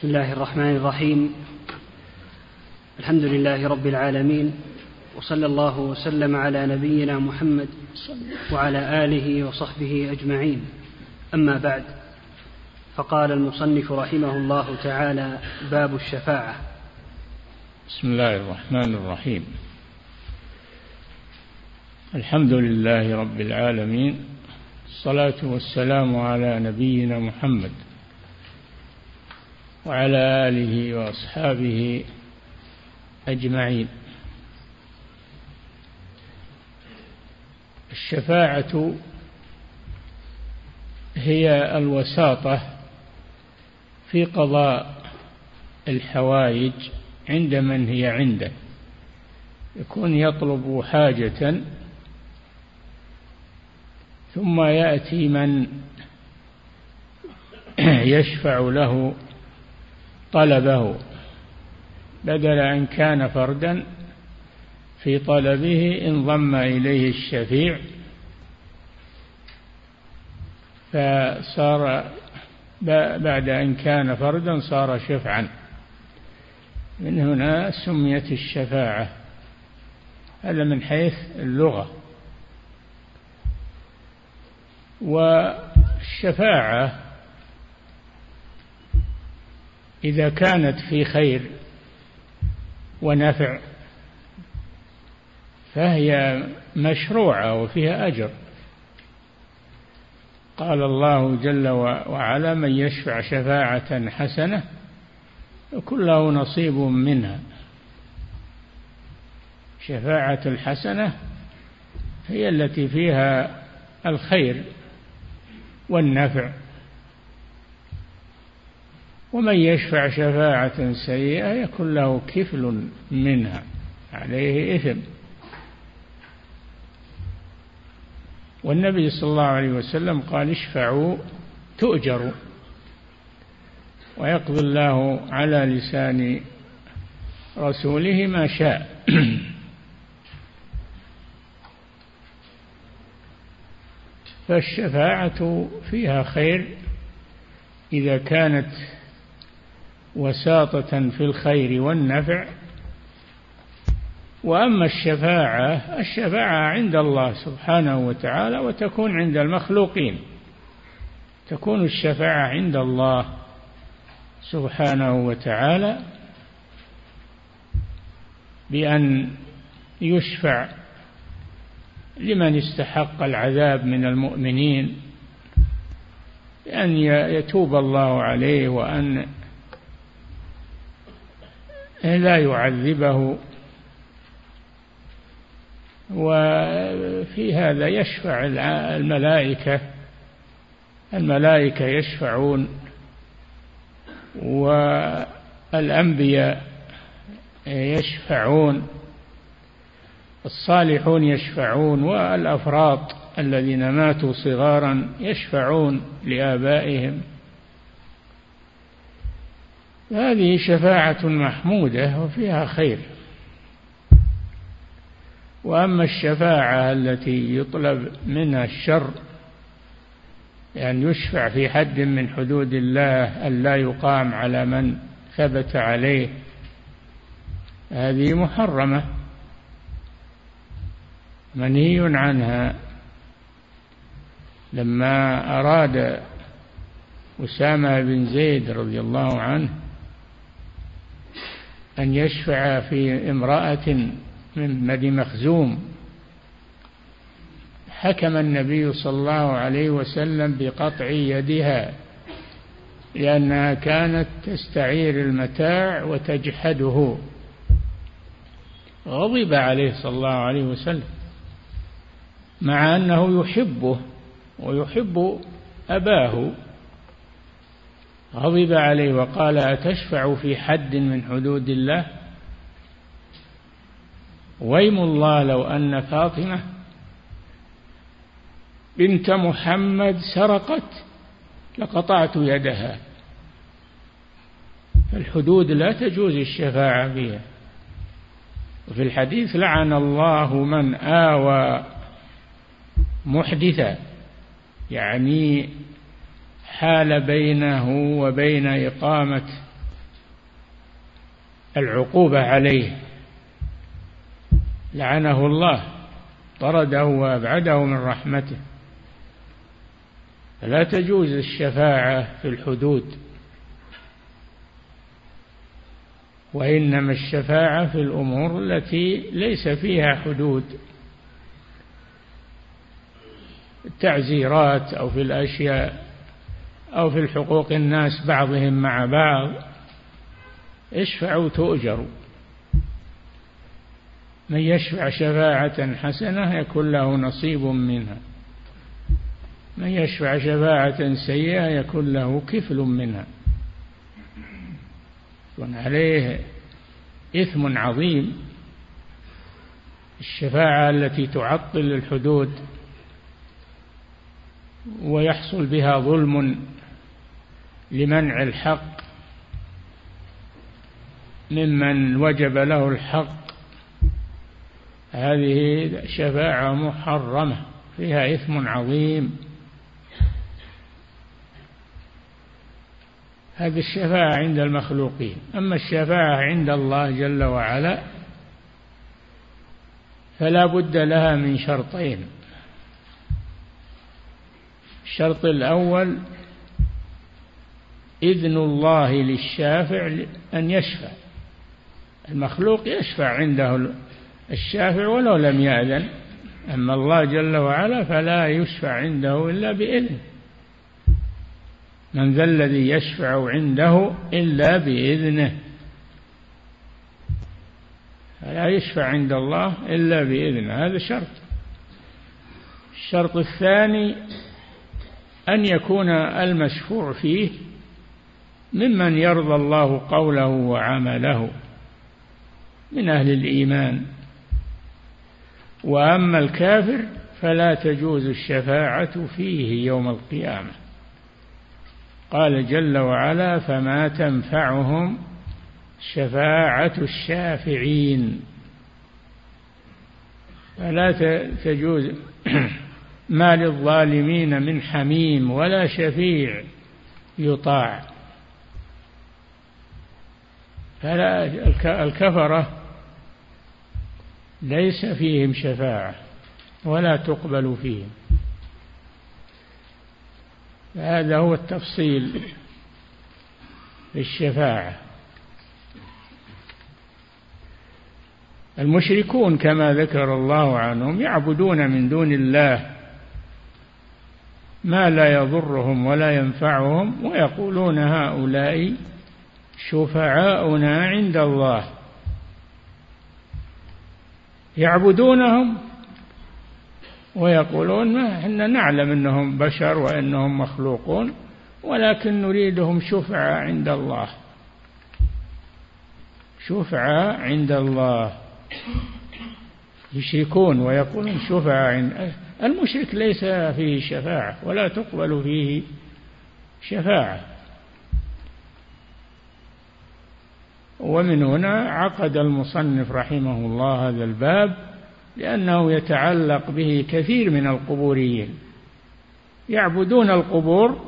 بسم الله الرحمن الرحيم. الحمد لله رب العالمين وصلى الله وسلم على نبينا محمد وعلى آله وصحبه أجمعين. أما بعد فقال المصنف رحمه الله تعالى باب الشفاعة. بسم الله الرحمن الرحيم. الحمد لله رب العالمين الصلاة والسلام على نبينا محمد وعلى آله وأصحابه أجمعين. الشفاعة هي الوساطة في قضاء الحوائج عند من هي عنده. يكون يطلب حاجة ثم يأتي من يشفع له طلبه. بدل أن كان فردا في طلبه انضم إليه الشفيع. فصار بعد أن كان فردا صار شفعا. من هنا سميت الشفاعة. هذا من حيث اللغة. والشفاعة إذا كانت في خير ونفع فهي مشروعة وفيها أجر. قال الله جل وعلا من يشفع شفاعة حسنة يكون له نصيب منها. شفاعة الحسنة هي التي فيها الخير والنفع. ومن يشفع شفاعة سيئة يكن له كفل منها عليه إثم. والنبي صلى الله عليه وسلم قال اشفعوا تؤجروا. ويقضي الله على لسان رسوله ما شاء. فالشفاعة فيها خير إذا كانت وساطة في الخير والنفع. وأما الشفاعة الشفاعة عند الله سبحانه وتعالى وتكون عند المخلوقين. تكون الشفاعة عند الله سبحانه وتعالى بأن يشفع لمن استحق العذاب من المؤمنين بأن يتوب الله عليه وأن لا يعذبه. وفي هذا يشفع الملائكة الملائكة يشفعون. والأنبياء يشفعون. الصالحون يشفعون. والأفراط الذين ماتوا صغارا يشفعون لآبائهم. هذه شفاعة محمودة وفيها خير. وأما الشفاعة التي يطلب منها الشر يعني يشفع في حد من حدود الله ألا يقام على من ثبت عليه هذه محرمة. منهي عنها. لما أراد أسامة بن زيد رضي الله عنه أن يشفع في امرأة من بني مخزوم. حكم النبي صلى الله عليه وسلم بقطع يدها لأنها كانت تستعير المتاع وتجحده. غضب عليه صلى الله عليه وسلم مع أنه يحبه ويحب أباه. غضب عليه وقال أتشفع في حد من حدود الله؟ ويم الله لو أن فاطمة بنت محمد سرقت لقطعت يدها. فالحدود لا تجوز الشفاعة فيها وفي الحديث لعن الله من آوى محدثا يعني حال بينه وبين إقامة العقوبة عليه. لعنه الله طرده وأبعده من رحمته. فلا تجوز الشفاعة في الحدود وإنما الشفاعة في الأمور التي ليس فيها حدود. التعزيرات أو في الأشياء أو في الحقوق الناس بعضهم مع بعض اشفعوا تؤجروا. من يشفع شفاعة حسنة يكون له نصيب منها. من يشفع شفاعة سيئة يكون له كفل منها. يكون عليه إثم عظيم. الشفاعة التي تعطل الحدود ويحصل بها ظلم لمنع الحق ممن وجب له الحق. هذه شفاعة محرمة فيها إثم عظيم. هذه الشفاعة عند المخلوقين. أما الشفاعة عند الله جل وعلا فلا بد لها من شرطين. الشرط الأول إذن الله للشافع أن يشفع. المخلوق يشفع عنده الشافع ولو لم يأذن أما الله جل وعلا فلا يشفع عنده إلا بإذن. من ذا الذي يشفع عنده إلا بإذنه. فلا يشفع عند الله إلا بإذنه. هذا شرط. الشرط الثاني أن يكون المشفوع فيه ممن يرضى الله قوله وعمله من أهل الإيمان. وأما الكافر فلا تجوز الشفاعة فيه يوم القيامة. قال جل وعلا فما تنفعهم شفاعة الشافعين. فلا تجوز ما للظالمين من حميم ولا شفيع يطاع. الكفرة ليس فيهم شفاعة ولا تقبل فيهم. هذا هو التفصيل في الشفاعة المشركون كما ذكر الله عنهم يعبدون من دون الله ما لا يضرهم ولا ينفعهم ويقولون هؤلاء شفعاؤنا عند الله. يعبدونهم ويقولون ما إحنا نعلم إنهم بشر وإنهم مخلوقون ولكن نريدهم شفعاء عند الله. شفعاء عند الله. يشركون ويقولون شفعاء عند المشرك ليس فيه شفاعة ولا تقبل فيه شفاعة. ومن هنا عقد المصنف رحمه الله هذا الباب لأنه يتعلق به كثير من القبوريين. يعبدون القبور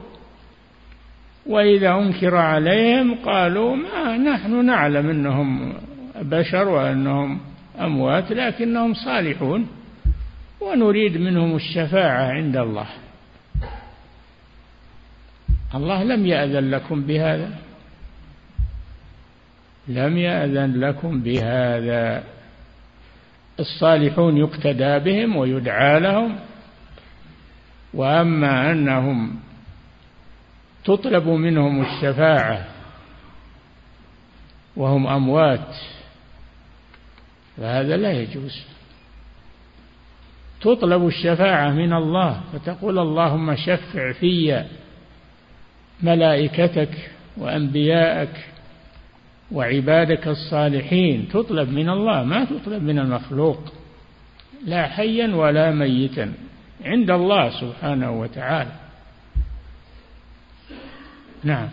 وإذا أنكر عليهم قالوا ما نحن نعلم أنهم بشر وأنهم أموات لكنهم صالحون ونريد منهم الشفاعة عند الله. الله لم يأذن لكم بهذا. لم يأذن لكم بهذا. الصالحون يقتدى بهم ويدعى لهم. وأما أنهم تطلب منهم الشفاعة وهم أموات فهذا لا يجوز. تطلب الشفاعة من الله فتقول اللهم شفع في ملائكتك وأنبياءك وعبادك الصالحين تطلب من الله ما تطلب من المخلوق. لا حيا ولا ميتا عند الله سبحانه وتعالى. نعم.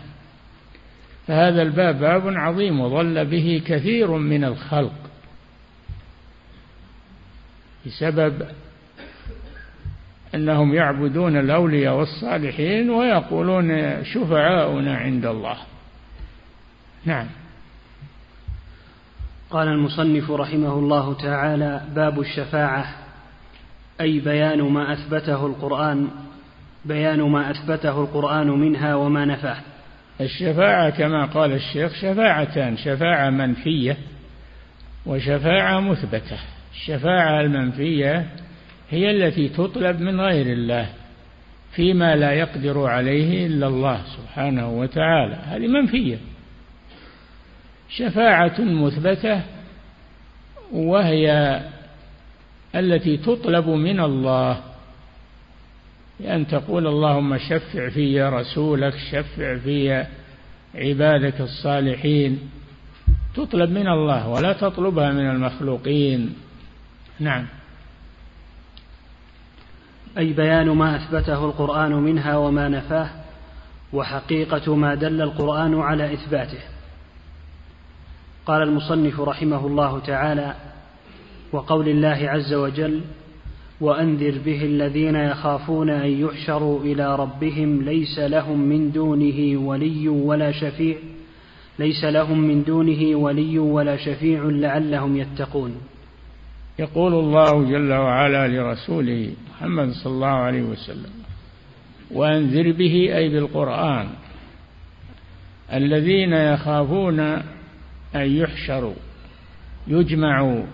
فهذا الباب باب عظيم وظل به كثير من الخلق. بسبب أنهم يعبدون الأولياء والصالحين ويقولون شفعاؤنا عند الله. نعم. قال المصنف رحمه الله تعالى باب الشفاعة أي بيان ما أثبته القرآن بيان ما أثبته القرآن منها وما نفاه. الشفاعة كما قال الشيخ شفاعتان شفاعة منفية وشفاعة مثبتة. الشفاعة المنفية هي التي تطلب من غير الله فيما لا يقدر عليه إلا الله سبحانه وتعالى. هذه منفية. شفاعة مثبتة وهي التي تطلب من الله. بأن تقول اللهم شفع في رسولك شفع في عبادك الصالحين. تطلب من الله ولا تطلبها من المخلوقين. نعم. أي بيان ما أثبته القرآن منها وما نفاه وحقيقة ما دل القرآن على إثباته. قال المصنف رحمه الله تعالى وقول الله عز وجل وأنذر به الذين يخافون أن يحشروا إلى ربهم ليس لهم من دونه ولي ولا شفيع ليس لهم من دونه ولي ولا شفيع لعلهم يتقون. يقول الله جل وعلا لرسوله محمد صلى الله عليه وسلم وأنذر به أي بالقرآن الذين يخافون ان يحشروا يجمعوا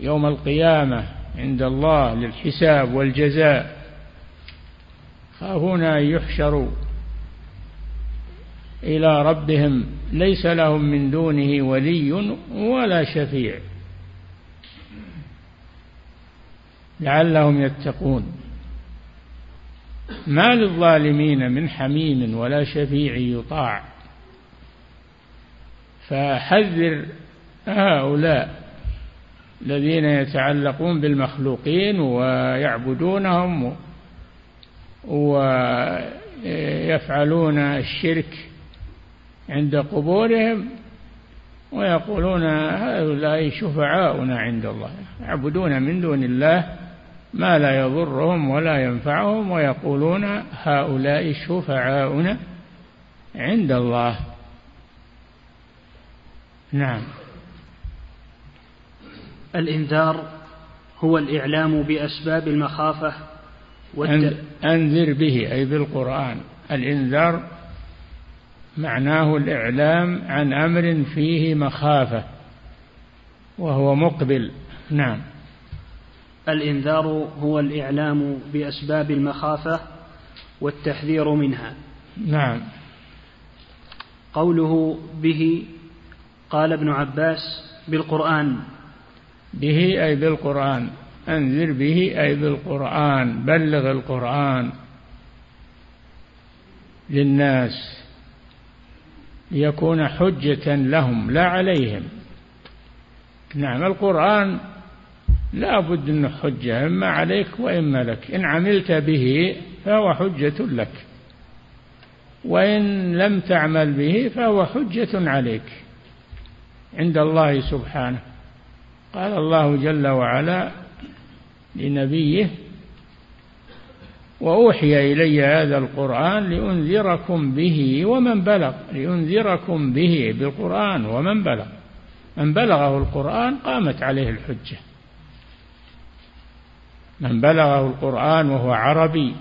يوم القيامة عند الله للحساب والجزاء. يخافون ان يحشروا إلى ربهم ليس لهم من دونه ولي ولا شفيع. لعلهم يتقون. ما للظالمين من حميم ولا شفيع يطاع. فحذر هؤلاء الذين يتعلقون بالمخلوقين ويعبدونهم ويفعلون الشرك عند قبورهم ويقولون هؤلاء شفعاؤنا عند الله يعبدون من دون الله ما لا يضرهم ولا ينفعهم ويقولون هؤلاء شفعاؤنا عند الله. نعم. الإنذار هو الإعلام بأسباب المخافة والت... أنذر به أي بالقرآن. الإنذار معناه الإعلام عن أمر فيه مخافة وهو مقبل. نعم. الإنذار هو الإعلام بأسباب المخافة والتحذير منها. نعم. قوله به قال ابن عباس بالقرآن. به أي بالقرآن. أنذر به أي بالقرآن. بلغ القرآن. للناس. ليكون حجة لهم لا عليهم. نعم القرآن لا بد أنه حجة إما عليك وإما لك. إن عملت به فهو حجة لك. وإن لم تعمل به فهو حجة عليك. عند الله سبحانه. قال الله جل وعلا لنبيه وأوحي إلي هذا القرآن لأنذركم به ومن بلغ لأنذركم به بالقرآن ومن بلغ. من بلغه القرآن قامت عليه الحجة. من بلغه القرآن وهو عربي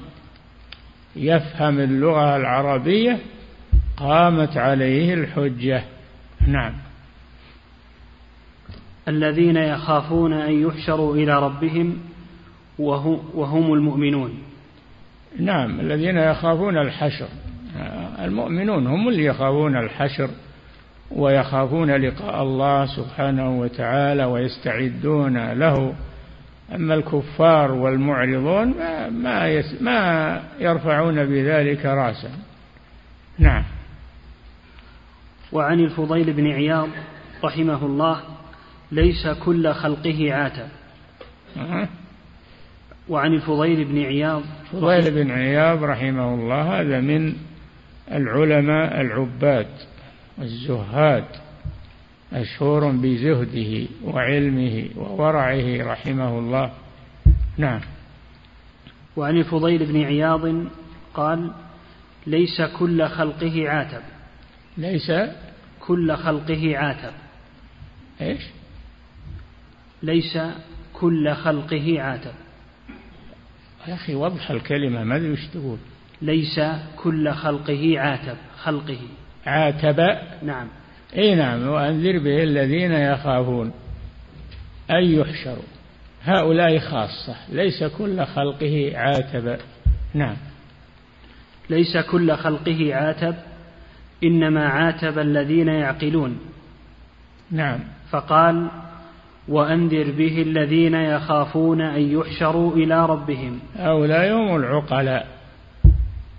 يفهم اللغة العربية قامت عليه الحجة. نعم. الذين يخافون أن يحشروا إلى ربهم وهم المؤمنون. نعم الذين يخافون الحشر. المؤمنون هم اللي يخافون الحشر ويخافون لقاء الله سبحانه وتعالى ويستعدون له. أما الكفار والمعرضون ما ما, ما يرفعون بذلك رأسا. نعم. وعن الفضيل بن عياض رحمه الله ليس كل خلقه عاتب أه؟ وعن الفضيل بن عياض فضيل بن عياض رحمه الله هذا من العلماء العباد الزهاد مشهور بزهده وعلمه وورعه رحمه الله. نعم. وعن الفضيل بن عياض قال ليس كل خلقه عاتب ليس كل خلقه عاتب إيش؟ ليس كل خلقه عاتب. يا أخي وضح الكلمة ما أدري وش تقول. ليس كل خلقه عاتب خلقه. عاتب؟ نعم. إي نعم وأنذر به الذين يخافون. ان يحشروا هؤلاء خاصة. ليس كل خلقه عاتب. نعم. ليس كل خلقه عاتب إنما عاتب الذين يعقلون. نعم. فقال وأنذر به الذين يخافون أن يحشروا إلى ربهم. هؤلاء هم العقلاء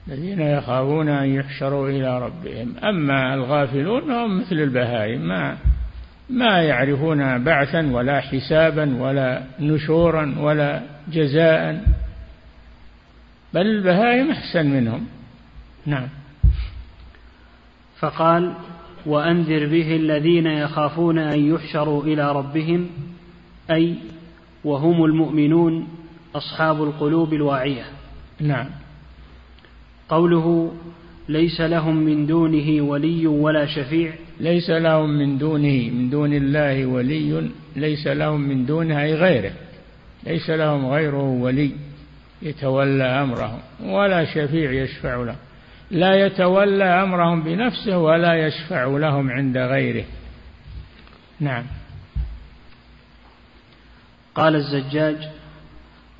الذين يخافون أن يحشروا إلى ربهم. أما الغافلون هم مثل البهائم ما ما يعرفون بعثا ولا حسابا ولا نشورا ولا جزاء بل البهائم أحسن منهم. نعم. فقال وأنذر به الذين يخافون أن يحشروا إلى ربهم أي وهم المؤمنون أصحاب القلوب الواعية. نعم. قوله ليس لهم من دونه ولي ولا شفيع. ليس لهم من دونه من دون الله ولي ليس لهم من دونه أي غيره. ليس لهم غيره ولي يتولى أمرهم ولا شفيع يشفع لهم لا يتولى أمرهم بنفسه ولا يشفع لهم عند غيره. نعم. قال الزجاج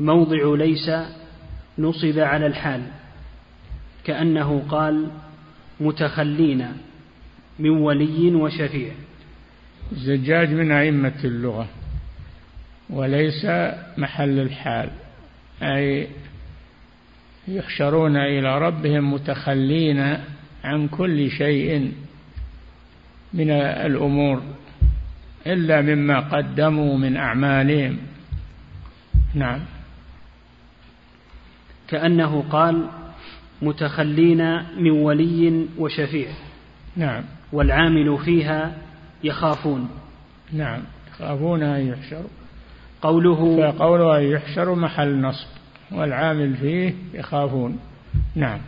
موضع ليس نصب على الحال كأنه قال متخلين من ولي وشفيع. الزجاج من أئمة اللغة وليس محل الحال أي يحشرون إلى ربهم متخلين عن كل شيء من الأمور إلا مما قدموا من أعمالهم. نعم. كأنه قال متخلين من ولي وشفيع. نعم. والعامل فيها يخافون. نعم. يخافون أن يحشروا. قوله فقوله أن يحشروا محل نصب. والعامل فيه يخافون. نعم.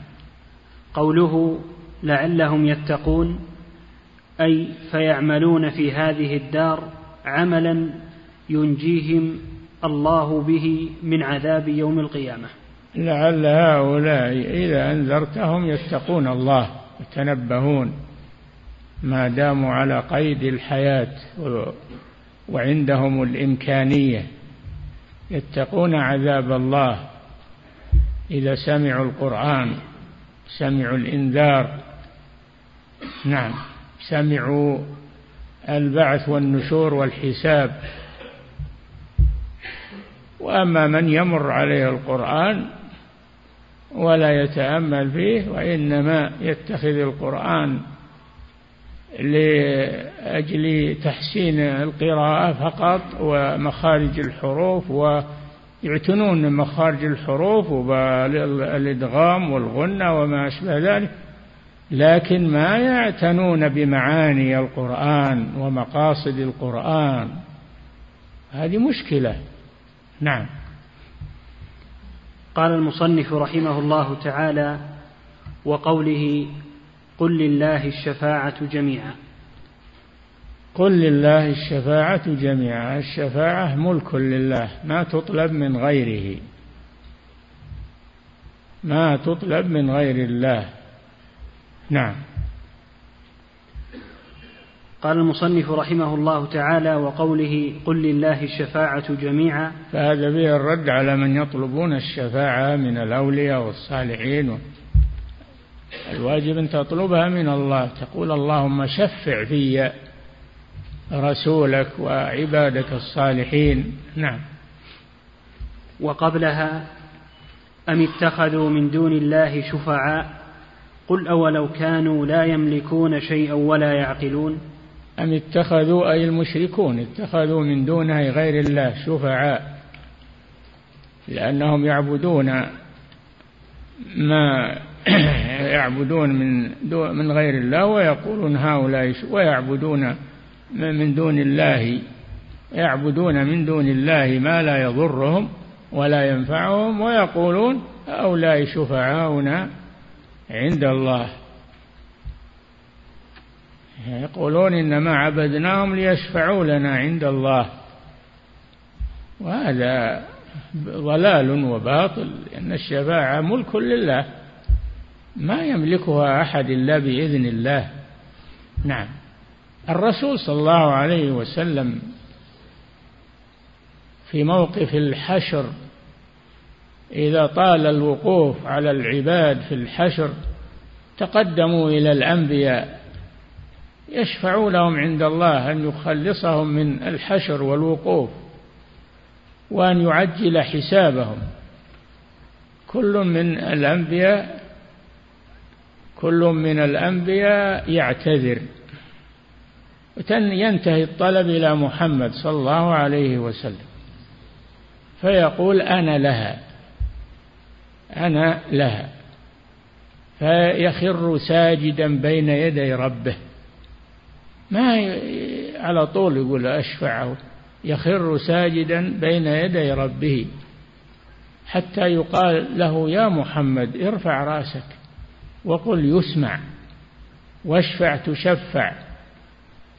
قوله لعلهم يتقون أي فيعملون في هذه الدار عملا ينجيهم الله به من عذاب يوم القيامة. لعل هؤلاء إذا أنذرتهم يتقون الله يتنبهون. ما داموا على قيد الحياة وعندهم الإمكانية. يتقون عذاب الله إذا سمعوا القرآن سمعوا الإنذار. نعم سمعوا البعث والنشور والحساب. وأما من يمر عليه القرآن ولا يتأمل فيه وإنما يتخذ القرآن لأجل تحسين القراءة فقط ومخارج الحروف ويعتنون مخارج الحروف والادغام والغنة وما أشبه ذلك لكن ما يعتنون بمعاني القرآن ومقاصد القرآن. هذه مشكلة. نعم. قال المصنف رحمه الله تعالى وقوله قل لله الشفاعة جميعا. قل لله الشفاعة جميعا. الشفاعة ملك لله ما تطلب من غيره. ما تطلب من غير الله. نعم. قال المصنف رحمه الله تعالى وقوله قل لله الشفاعة جميعا. فهذا به الرد على من يطلبون الشفاعة من الأولياء والصالحين. الواجب أن تطلبها من الله. تقول اللهم شفع في رسولك وعبادك الصالحين. نعم. وقبلها أم اتخذوا من دون الله شفعاء؟ قل أولو كانوا لا يملكون شيئا ولا يعقلون؟ أم اتخذوا أي المشركون اتخذوا من دونه غير الله شفعاء؟ لأنهم يعبدون ما يعبدون من من غير الله ويقولون هؤلاء ويعبدون من دون الله يعبدون من دون الله ما لا يضرهم ولا ينفعهم ويقولون هؤلاء شفعاؤنا عند الله. يقولون إنما عبدناهم ليشفعوا لنا عند الله. وهذا ضلال وباطل لأن الشفاعة ملك لله ما يملكها أحد إلا بإذن الله. نعم. الرسول صلى الله عليه وسلم في موقف الحشر إذا طال الوقوف على العباد في الحشر تقدموا إلى الأنبياء يشفعوا لهم عند الله أن يخلصهم من الحشر والوقوف. وأن يعجل حسابهم. كل من الأنبياء كل من الأنبياء يعتذر. ينتهي الطلب إلى محمد صلى الله عليه وسلم. فيقول أنا لها. أنا لها. فيخر ساجدا بين يدي ربه. ما على طول يقول أشفعه. يخر ساجدا بين يدي ربه حتى يقال له يا محمد ارفع رأسك وقل يسمع واشفع تشفع.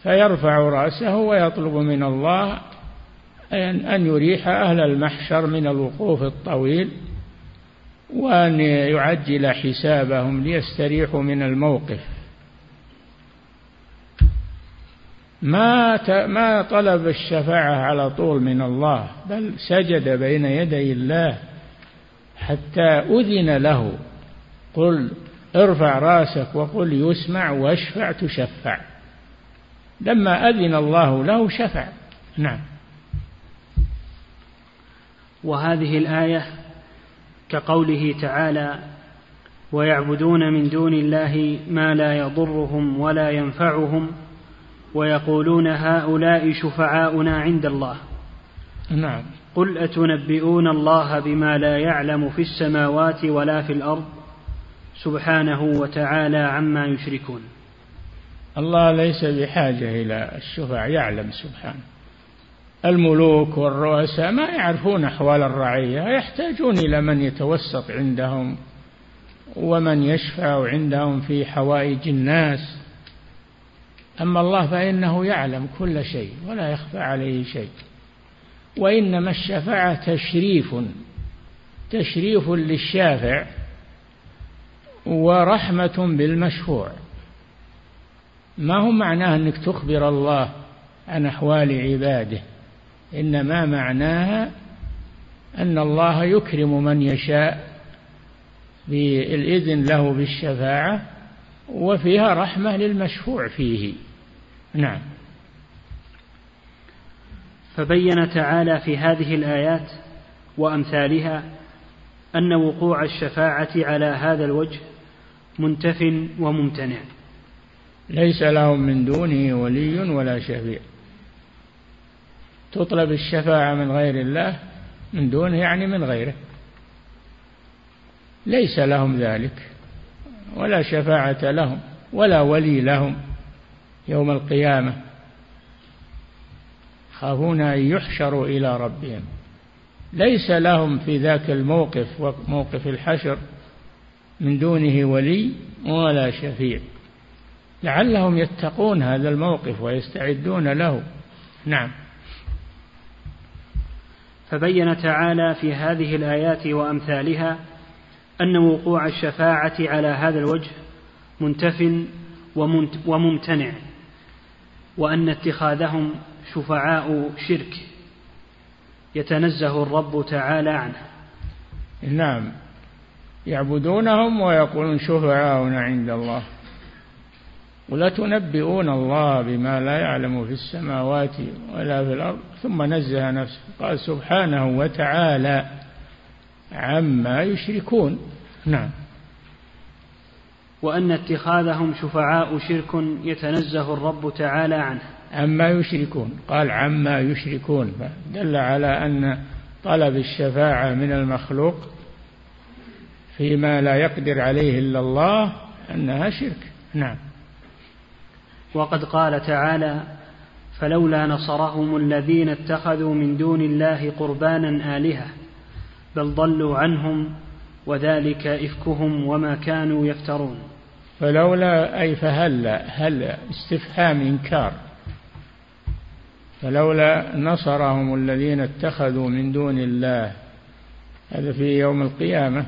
فيرفع رأسه ويطلب من الله أن يريح أهل المحشر من الوقوف الطويل وأن يعجل حسابهم ليستريحوا من الموقف. ما ما طلب الشفاعة على طول من الله بل سجد بين يدي الله حتى أذن له قل ارفع رأسك وقل يسمع واشفع تشفع. لما أذن الله له شفع. نعم. وهذه الآية كقوله تعالى ويعبدون من دون الله ما لا يضرهم ولا ينفعهم ويقولون هؤلاء شفعاؤنا عند الله. نعم. قل أتنبئون الله بما لا يعلم في السماوات ولا في الأرض؟ سبحانه وتعالى عما يشركون. الله ليس بحاجة إلى الشفع يعلم سبحانه. الملوك والرؤساء ما يعرفون أحوال الرعية يحتاجون إلى من يتوسط عندهم ومن يشفع عندهم في حوائج الناس. أما الله فإنه يعلم كل شيء ولا يخفى عليه شيء. وإنما الشفاعة تشريف تشريف للشافع ورحمة بالمشفوع. ما هو معناه أنك تخبر الله عن أحوال عباده؟ إنما معناها أن الله يكرم من يشاء بالإذن له بالشفاعة وفيها رحمة للمشفوع فيه. نعم. فبين تعالى في هذه الآيات وأمثالها أن وقوع الشفاعة على هذا الوجه منتف وممتنع. ليس لهم من دونه ولي ولا شفيع. تطلب الشفاعة من غير الله من دونه يعني من غيره. ليس لهم ذلك. ولا شفاعة لهم ولا ولي لهم. يوم القيامة خافون أن يحشروا إلى ربهم. ليس لهم في ذاك الموقف موقف الحشر من دونه ولي ولا شفيع. لعلهم يتقون هذا الموقف ويستعدون له. نعم. فبين تعالى في هذه الآيات وأمثالها أن وقوع الشفاعة على هذا الوجه منتف وممتنع. وأن اتخاذهم شفعاء شرك. يتنزه الرب تعالى عنه. نعم. يعبدونهم ويقولون شفعاؤنا عند الله. ولتنبئون الله بما لا يعلم في السماوات ولا في الأرض. ثم نزه نفسه. قال سبحانه وتعالى عما يشركون. نعم. وأن اتخاذهم شفعاء شرك يتنزه الرب تعالى عنه. عما يشركون؟ قال عما يشركون. دل على أن طلب الشفاعة من المخلوق فيما لا يقدر عليه إلا الله أنها شرك. نعم. وقد قال تعالى فلولا نصرهم الذين اتخذوا من دون الله قربانا آلهة بل ضلوا عنهم وذلك إفكهم وما كانوا يفترون. فلولا أي فهلا هل استفهام إنكار فلولا نصرهم الذين اتخذوا من دون الله هذا في يوم القيامة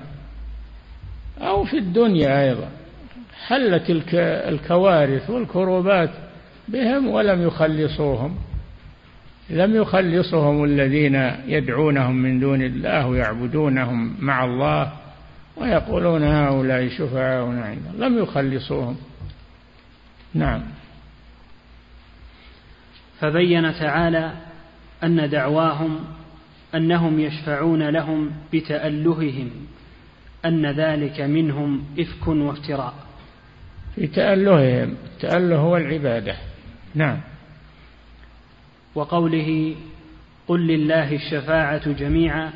أو في الدنيا أيضا حلت الكوارث والكروبات بهم ولم يخلصوهم لم يخلصهم الذين يدعونهم من دون الله ويعبدونهم مع الله. ويقولون هؤلاء شفعاؤنا عند الله. لم يخلصوهم. نعم. فبين تعالى أن دعواهم أنهم يشفعون لهم بتألههم أن ذلك منهم إفك وافتراء. في تألههم. التأله هو العبادة. نعم. وقوله قل لله الشفاعة جميعا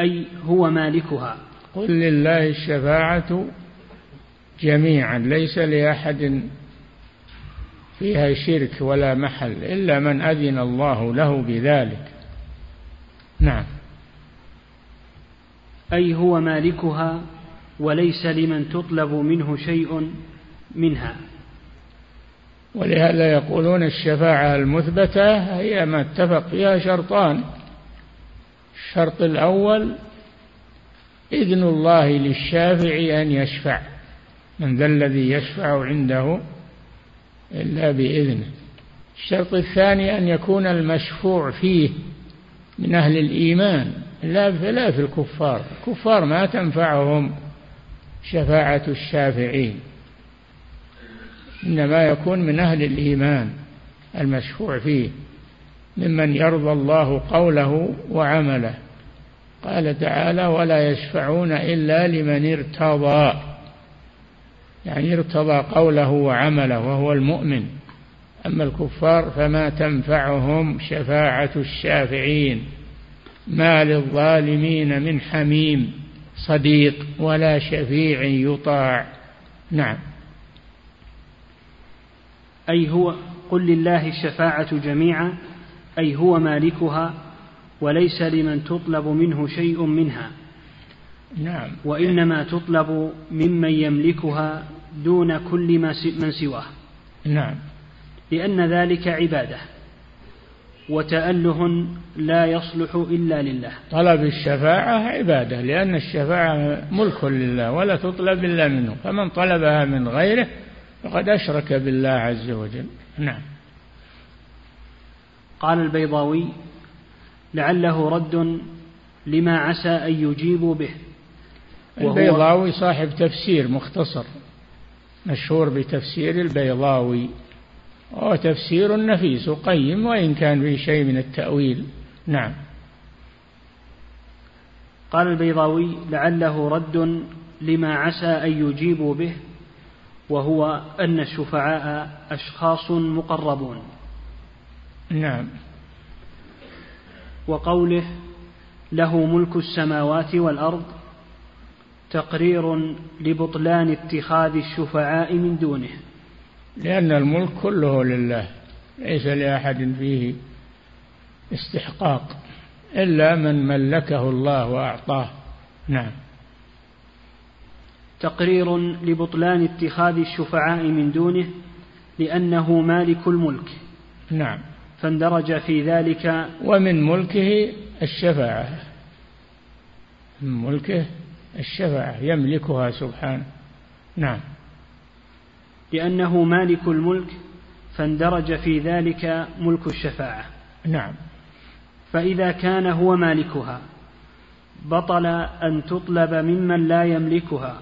أي هو مالكها. قل لله الشفاعة جميعا ليس لأحد فيها شرك ولا محل إلا من أذن الله له بذلك. نعم. أي هو مالكها وليس لمن تطلب منه شيء منها. ولهذا يقولون الشفاعة المثبتة هي ما اتفق فيها شرطان. الشرط الأول إذن الله للشافع أن يشفع من ذا الذي يشفع عنده إلا بإذنه. الشرط الثاني أن يكون المشفوع فيه من أهل الإيمان لا لا في الكفار. الكفار ما تنفعهم شفاعة الشافعين إنما يكون من أهل الإيمان المشفوع فيه ممن يرضى الله قوله وعمله. قال تعالى ولا يشفعون إلا لمن ارتضى. يعني ارتضى قوله وعمله وهو المؤمن. أما الكفار فما تنفعهم شفاعة الشافعين. ما للظالمين من حميم صديق ولا شفيع يطاع. نعم. أي هو قل لله الشفاعة جميعا أي هو مالكها وليس لمن تطلب منه شيء منها. نعم. وإنما تطلب ممن يملكها دون كل من سواه. نعم. لأن ذلك عبادة. وتأله لا يصلح إلا لله. طلب الشفاعة عبادة لأن الشفاعة ملك لله ولا تطلب إلا منه. فمن طلبها من غيره فقد أشرك بالله عز وجل. نعم. قال البيضاوي لعله رد لما عسى أن يجيبوا به. البيضاوي صاحب تفسير مختصر مشهور بتفسير البيضاوي. وهو تفسير نفيس وقيم وإن كان فيه شيء من التأويل. نعم. قال البيضاوي لعله رد لما عسى أن يجيبوا به وهو أن الشفعاء أشخاص مقربون. نعم. وقوله له ملك السماوات والأرض تقرير لبطلان اتخاذ الشفعاء من دونه. لأن الملك كله لله ليس لأحد فيه استحقاق إلا من ملكه الله وأعطاه. نعم. تقرير لبطلان اتخاذ الشفعاء من دونه لأنه مالك الملك. نعم. فاندرج في ذلك ومن ملكه الشفاعة. من ملكه الشفاعة يملكها سبحانه. نعم. لأنه مالك الملك فاندرج في ذلك ملك الشفاعة. نعم. فإذا كان هو مالكها بطل أن تطلب ممن لا يملكها.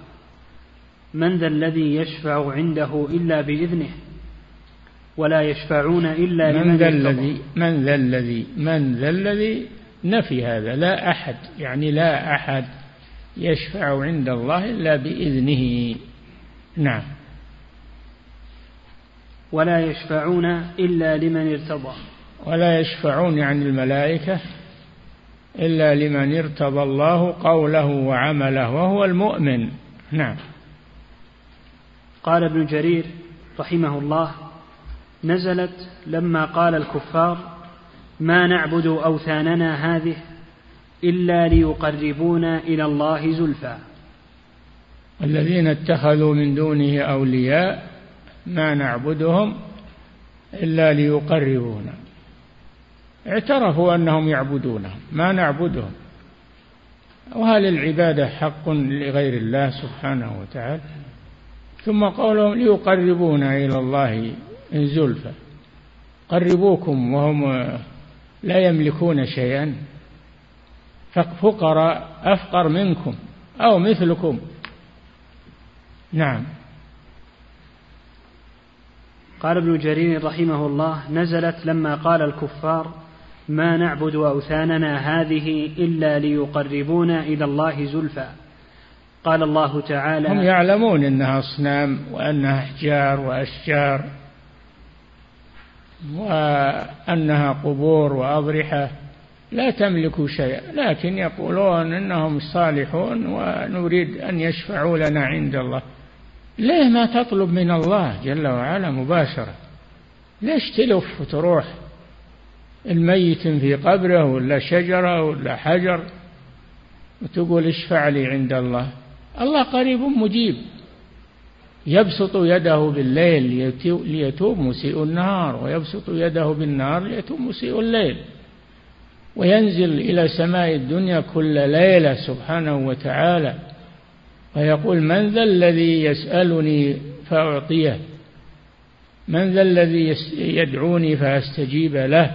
من ذا الذي يشفع عنده إلا بإذنه؟ ولا يشفعون إلا من لمن ذا الذي من ذا الذي من ذا الذي نفي هذا. لا أحد يعني لا أحد يشفع عند الله إلا بإذنه. نعم. ولا يشفعون إلا لمن ارتضى. ولا يشفعون عن الملائكة إلا لمن ارتضى الله قوله وعمله وهو المؤمن. نعم. قال ابن جرير رحمه الله نزلت لما قال الكفار ما نعبد أوثاننا هذه إلا ليقربونا إلى الله زلفى. الذين اتخذوا من دونه أولياء ما نعبدهم إلا ليقربونا. اعترفوا أنهم يعبدونهم ما نعبدهم. وهل العبادة حق لغير الله سبحانه وتعالى؟ ثم قولهم ليقربونا إلى الله زلفى قربوكم وهم لا يملكون شيئا. فقراء أفقر منكم أو مثلكم. نعم. قال ابن جرير رحمه الله نزلت لما قال الكفار ما نعبد أوثاننا هذه إلا ليقربونا إلى الله زلفى. قال الله تعالى هم يعلمون أنها أصنام وأنها أحجار وأشجار. وأنها قبور وأضرحة لا تملك شيئا لكن يقولون إنهم صالحون ونريد أن يشفعوا لنا عند الله. ليه ما تطلب من الله جل وعلا مباشرة؟ ليش تلف وتروح؟ الميت في قبره ولا شجرة ولا حجر؟ وتقول اشفع لي عند الله. الله قريب مجيب. يبسط يده بالليل ليتوب مسيء النهار ويبسط يده بالنهار ليتوب مسيء الليل. وينزل إلى سماء الدنيا كل ليلة سبحانه وتعالى. ويقول من ذا الذي يسألني فأعطيه؟ من ذا الذي يدعوني فأستجيب له؟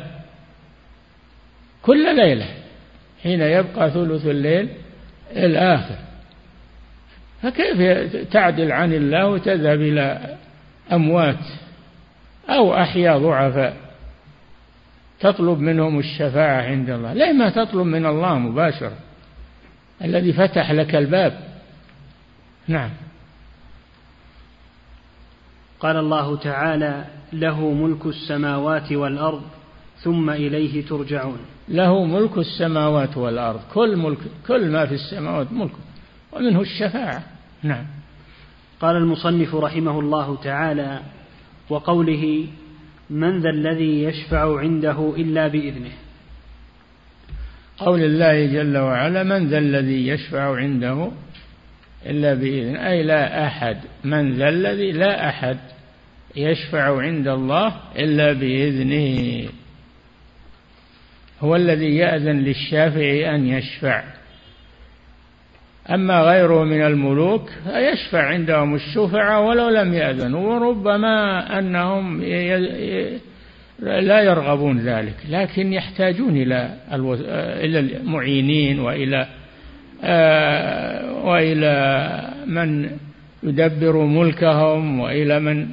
كل ليلة حين يبقى ثلث الليل الآخر. فكيف تعدل عن الله وتذهب إلى أموات أو أحياء ضعفاء؟ تطلب منهم الشفاعة عند الله. ليه ما تطلب من الله مباشرة؟ الذي فتح لك الباب. نعم. قال الله تعالى له ملك السماوات والأرض ثم إليه ترجعون. له ملك السماوات والأرض. كل ملك كل ما في السماوات ملك. ومنه الشفاعة. نعم. قال المصنف رحمه الله تعالى وقوله من ذا الذي يشفع عنده إلا بإذنه قول الله جل وعلا من ذا الذي يشفع عنده إلا بإذنه أي لا أحد. من ذا الذي لا أحد يشفع عند الله إلا بإذنه. هو الذي يأذن للشافع أن يشفع. أما غيره من الملوك يشفع عندهم الشفعاء ولو لم يأذنوا وربما أنهم لا يرغبون ذلك لكن يحتاجون إلى إلى المعينين وإلى آه، وإلى من يدبر ملكهم وإلى من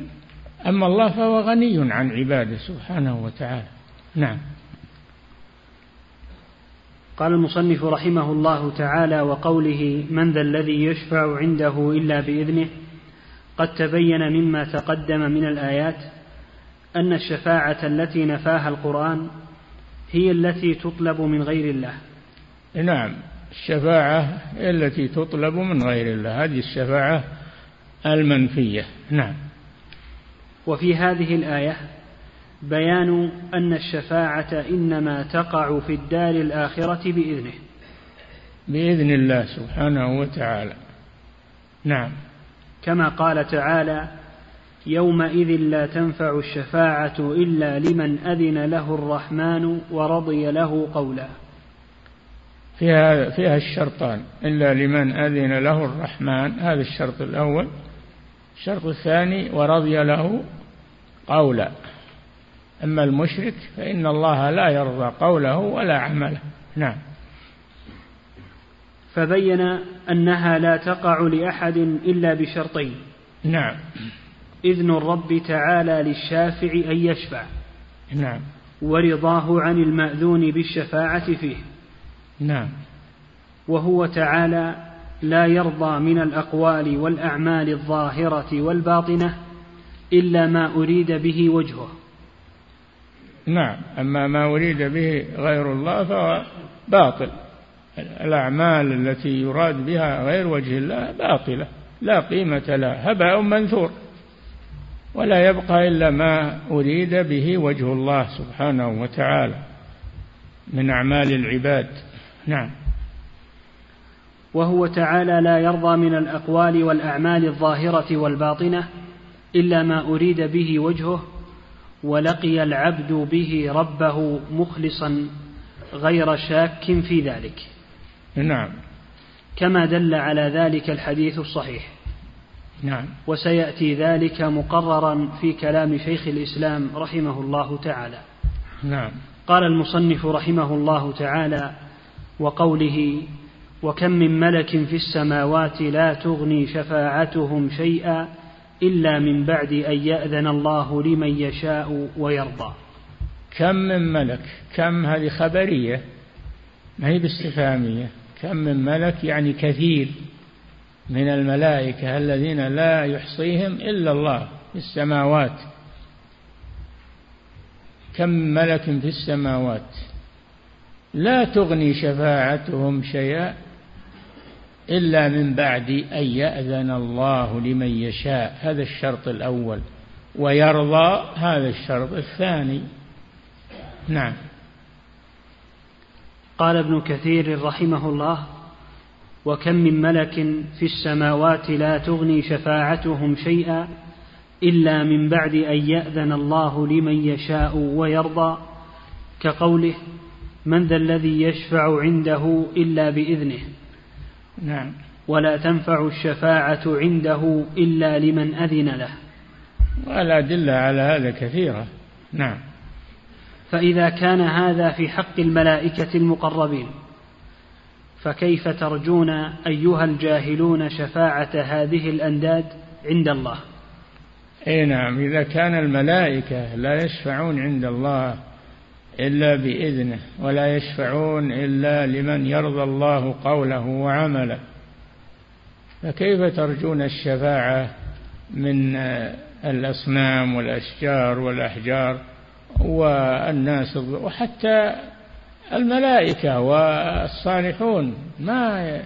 أما الله فهو غني عن عباده سبحانه وتعالى. نعم. قال المصنف رحمه الله تعالى وقوله من ذا الذي يشفع عنده إلا بإذنه قد تبين مما تقدم من الآيات أن الشفاعة التي نفاها القرآن هي التي تطلب من غير الله. نعم الشفاعة التي تطلب من غير الله. هذه الشفاعة المنفية. نعم. وفي هذه الآية بيان أن الشفاعة إنما تقع في الدار الآخرة بإذنه. بإذن الله سبحانه وتعالى. نعم. كما قال تعالى يومئذ لا تنفع الشفاعة إلا لمن أذن له الرحمن ورضي له قولا. فيها فيها الشرطان إلا لمن أذن له الرحمن هذا الشرط الأول. الشرط الثاني ورضي له قولا. أما المشرك فإن الله لا يرضى قوله ولا عمله. نعم. فبين أنها لا تقع لأحد إلا بشرطين. نعم. إذن الرب تعالى للشافع أن يشفع. نعم. ورضاه عن المأذون بالشفاعة فيه. نعم. وهو تعالى لا يرضى من الأقوال والأعمال الظاهرة والباطنة إلا ما أريد به وجهه. نعم أما ما أريد به غير الله فهو باطل. الأعمال التي يراد بها غير وجه الله باطلة لا قيمة لها هباء منثور ولا يبقى إلا ما أريد به وجه الله سبحانه وتعالى من أعمال العباد. نعم. وهو تعالى لا يرضى من الأقوال والأعمال الظاهرة والباطنة إلا ما أريد به وجهه ولقي العبد به ربه مخلصا غير شاك في ذلك. نعم. كما دل على ذلك الحديث الصحيح. نعم. وسيأتي ذلك مقررا في كلام شيخ الإسلام رحمه الله تعالى. نعم. قال المصنف رحمه الله تعالى وقوله وكم من ملك في السماوات لا تغني شفاعتهم شيئا إلا من بعد أن يأذن الله لمن يشاء ويرضى. كم من ملك كم هذه خبرية؟ ما هي باستفهامية. كم من ملك يعني كثير من الملائكة الذين لا يحصيهم إلا الله في السماوات. كم ملك في السماوات؟ لا تغني شفاعتهم شيئا. إلا من بعد أن يأذن الله لمن يشاء. هذا الشرط الأول. ويرضى هذا الشرط الثاني. نعم. قال ابن كثير رحمه الله وكم من ملك في السماوات لا تغني شفاعتهم شيئا إلا من بعد أن يأذن الله لمن يشاء ويرضى. كقوله من ذا الذي يشفع عنده إلا بإذنه. نعم. ولا تنفع الشفاعة عنده إلا لمن أذن له. والأدلة على هذا كثيرة. نعم. فإذا كان هذا في حق الملائكة المقربين فكيف ترجون أيها الجاهلون شفاعة هذه الأنداد عند الله؟ اي نعم. إذا كان الملائكة لا يشفعون عند الله إلا بإذنه ولا يشفعون إلا لمن يرضى الله قوله وعمله. فكيف ترجون الشفاعة من الأصنام والأشجار والأحجار والناس وحتى الملائكة والصالحون؟ ما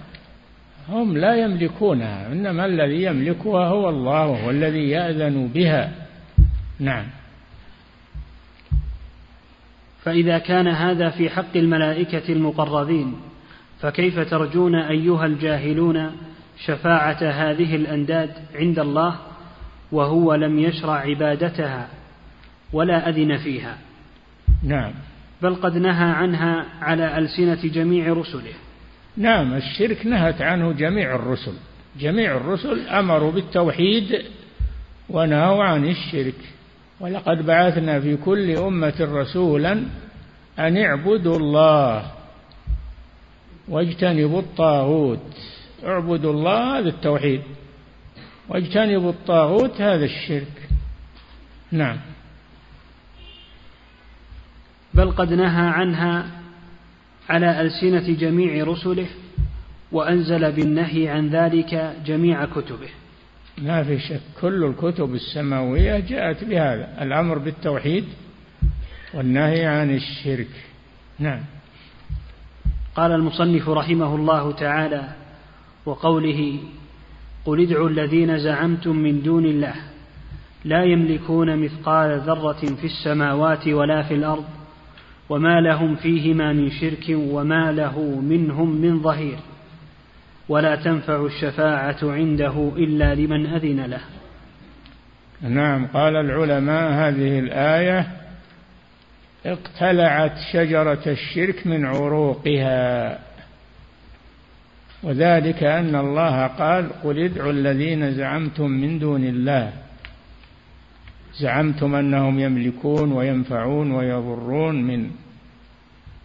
هم لا يملكونها إنما الذي يملكها هو الله وهو الذي يأذن بها. نعم. فإذا كان هذا في حق الملائكة المقربين فكيف ترجون أيها الجاهلون شفاعة هذه الأنداد عند الله وهو لم يشرع عبادتها ولا أذن فيها؟ نعم. بل قد نهى عنها على ألسنة جميع رسله. نعم الشرك نهت عنه جميع الرسل. جميع الرسل أمروا بالتوحيد ونهوا عن الشرك. ولقد بعثنا في كل أمة رسولا أن اعبدوا الله واجتنبوا الطاغوت. اعبدوا الله هذا التوحيد. واجتنبوا الطاغوت هذا الشرك. نعم. بل قد نهى عنها على ألسنة جميع رسله وأنزل بالنهي عن ذلك جميع كتبه. ما في شك. كل الكتب السماوية جاءت بهذا الأمر بالتوحيد والنهي عن الشرك. نعم. قال المصنف رحمه الله تعالى وقوله قل ادعوا الذين زعمتم من دون الله لا يملكون مثقال ذرة في السماوات ولا في الأرض وما لهم فيهما من شرك وما له منهم من ظهير. ولا تنفع الشفاعة عنده إلا لمن أذن له. نعم قال العلماء هذه الآية اقتلعت شجرة الشرك من عروقها. وذلك أن الله قال قل ادعوا الذين زعمتم من دون الله. زعمتم أنهم يملكون وينفعون ويضرون من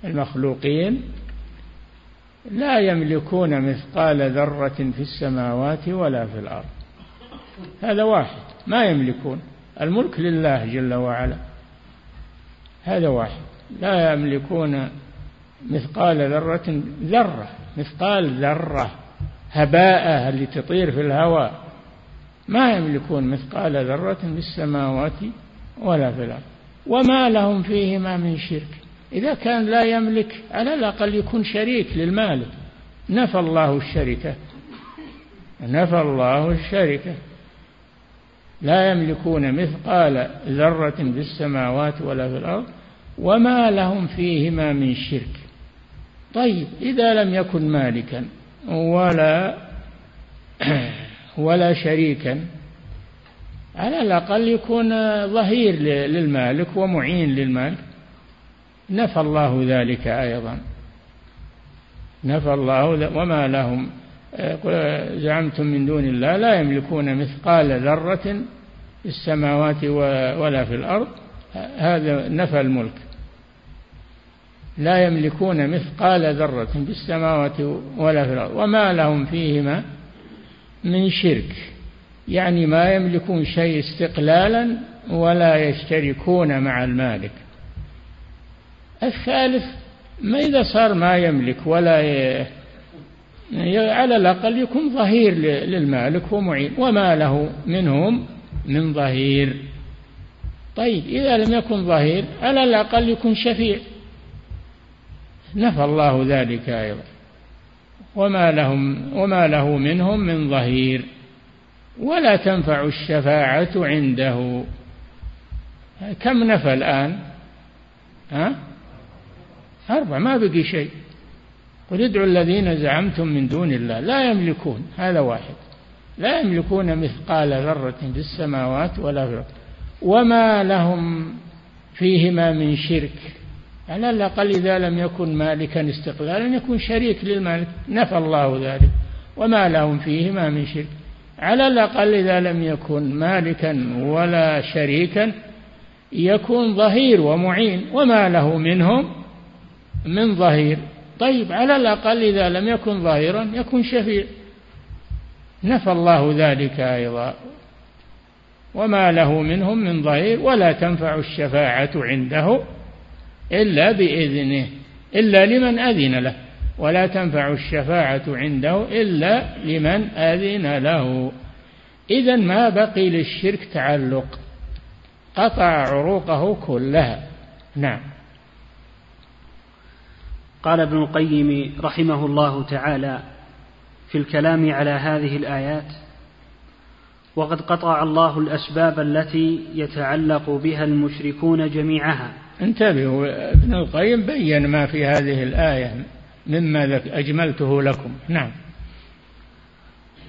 المخلوقين. لا يملكون مثقال ذرة في السماوات ولا في الأرض. هذا واحد. ما يملكون. الملك لله جل وعلا. هذا واحد. لا يملكون مثقال ذرة ذرة مثقال ذرة هباء اللي تطير في الهواء. ما يملكون مثقال ذرة في السماوات ولا في الأرض. وما لهم فيهما من شرك. إذا كان لا يملك على الأقل يكون شريك للمالك نفى الله الشركة. نفى الله الشركة. لا يملكون مثقال ذرة في السماوات ولا في الأرض وما لهم فيهما من شرك. طيب إذا لم يكن مالكا ولا ولا شريكا على الأقل يكون ظهير للمالك ومعين للمالك. نفى الله ذلك أيضا. نفى الله وما لهم زعمتم من دون الله لا يملكون مثقال ذرة في السماوات ولا في الأرض. هذا نفى الملك. لا يملكون مثقال ذرة في السماوات ولا في الأرض. وما لهم فيهما من شرك. يعني ما يملكون شيء استقلالا ولا يشتركون مع المالك. الثالث ما إذا صار ما يملك ولا ي... على الأقل يكون ظهير للمالك ومعين وما له منهم من ظهير. طيب إذا لم يكن ظهير على الأقل يكون شفيع. نفى الله ذلك أيضا. وما لهم وما له منهم من ظهير. ولا تنفع الشفاعة عنده. كم نفى الآن؟ ها؟ أربع ما بقي شيء. قل ادعوا الذين زعمتم من دون الله. لا يملكون هذا واحد. لا يملكون مثقال ذرة في السماوات ولا في الأرض. وما لهم فيهما من شرك. على الأقل إذا لم يكن مالكا استقلالا يكون شريك للمالك. نفى الله ذلك. وما لهم فيهما من شرك. على الأقل إذا لم يكن مالكا ولا شريكا يكون ظهير ومعين. وما له منهم من ظهير. طيب على الأقل إذا لم يكن ظاهرا يكون شفيع. نفى الله ذلك أيضا. وما له منهم من ظهير ولا تنفع الشفاعة عنده إلا بإذنه إلا لمن أذن له. ولا تنفع الشفاعة عنده إلا لمن أذن له. إذا ما بقي للشرك تعلق. قطع عروقه كلها. نعم. قال ابن القيم رحمه الله تعالى في الكلام على هذه الآيات وقد قطع الله الأسباب التي يتعلق بها المشركون جميعها. انتبهوا ابن القيم بين ما في هذه الآية مما أجملته لكم. نعم.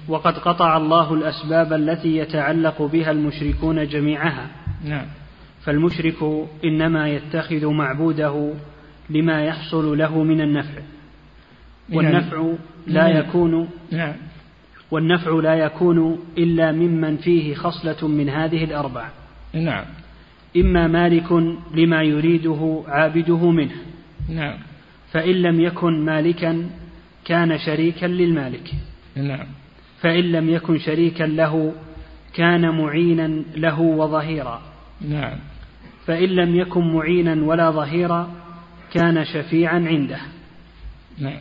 وقد قطع الله الأسباب التي يتعلق بها المشركون جميعها. نعم. فالمشرك إنما يتخذ معبوده لما يحصل له من النفع. والنفع لا يكون نعم. والنفع لا يكون إلا ممن فيه خصلة من هذه الأربع. نعم. إما مالك لما يريده عابده منه. نعم. فإن لم يكن مالكا كان شريكا للمالك. نعم. فإن لم يكن شريكا له كان معينا له وظهيرا. نعم. فإن لم يكن معينا ولا ظهيرا كان شفيعا عنده. نعم.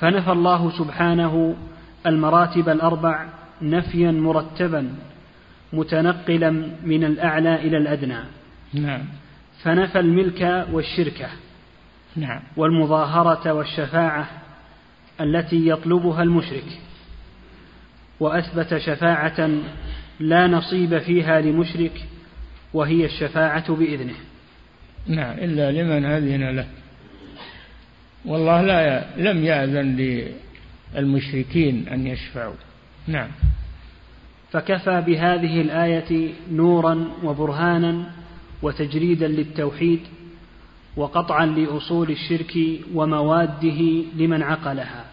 فنفى الله سبحانه المراتب الأربع نفيا مرتبا متنقلا من الأعلى إلى الأدنى. نعم. فنفى الملك والشركة نعم. والمظاهرة والشفاعة التي يطلبها المشرك وأثبت شفاعة لا نصيب فيها لمشرك وهي الشفاعة بإذنه. نعم إلا لمن أذن له. والله لا لم يأذن للمشركين أن يشفعوا. نعم. فكفى بهذه الآية نورا وبرهانا وتجريدا للتوحيد وقطعا لأصول الشرك ومواده لمن عقلها.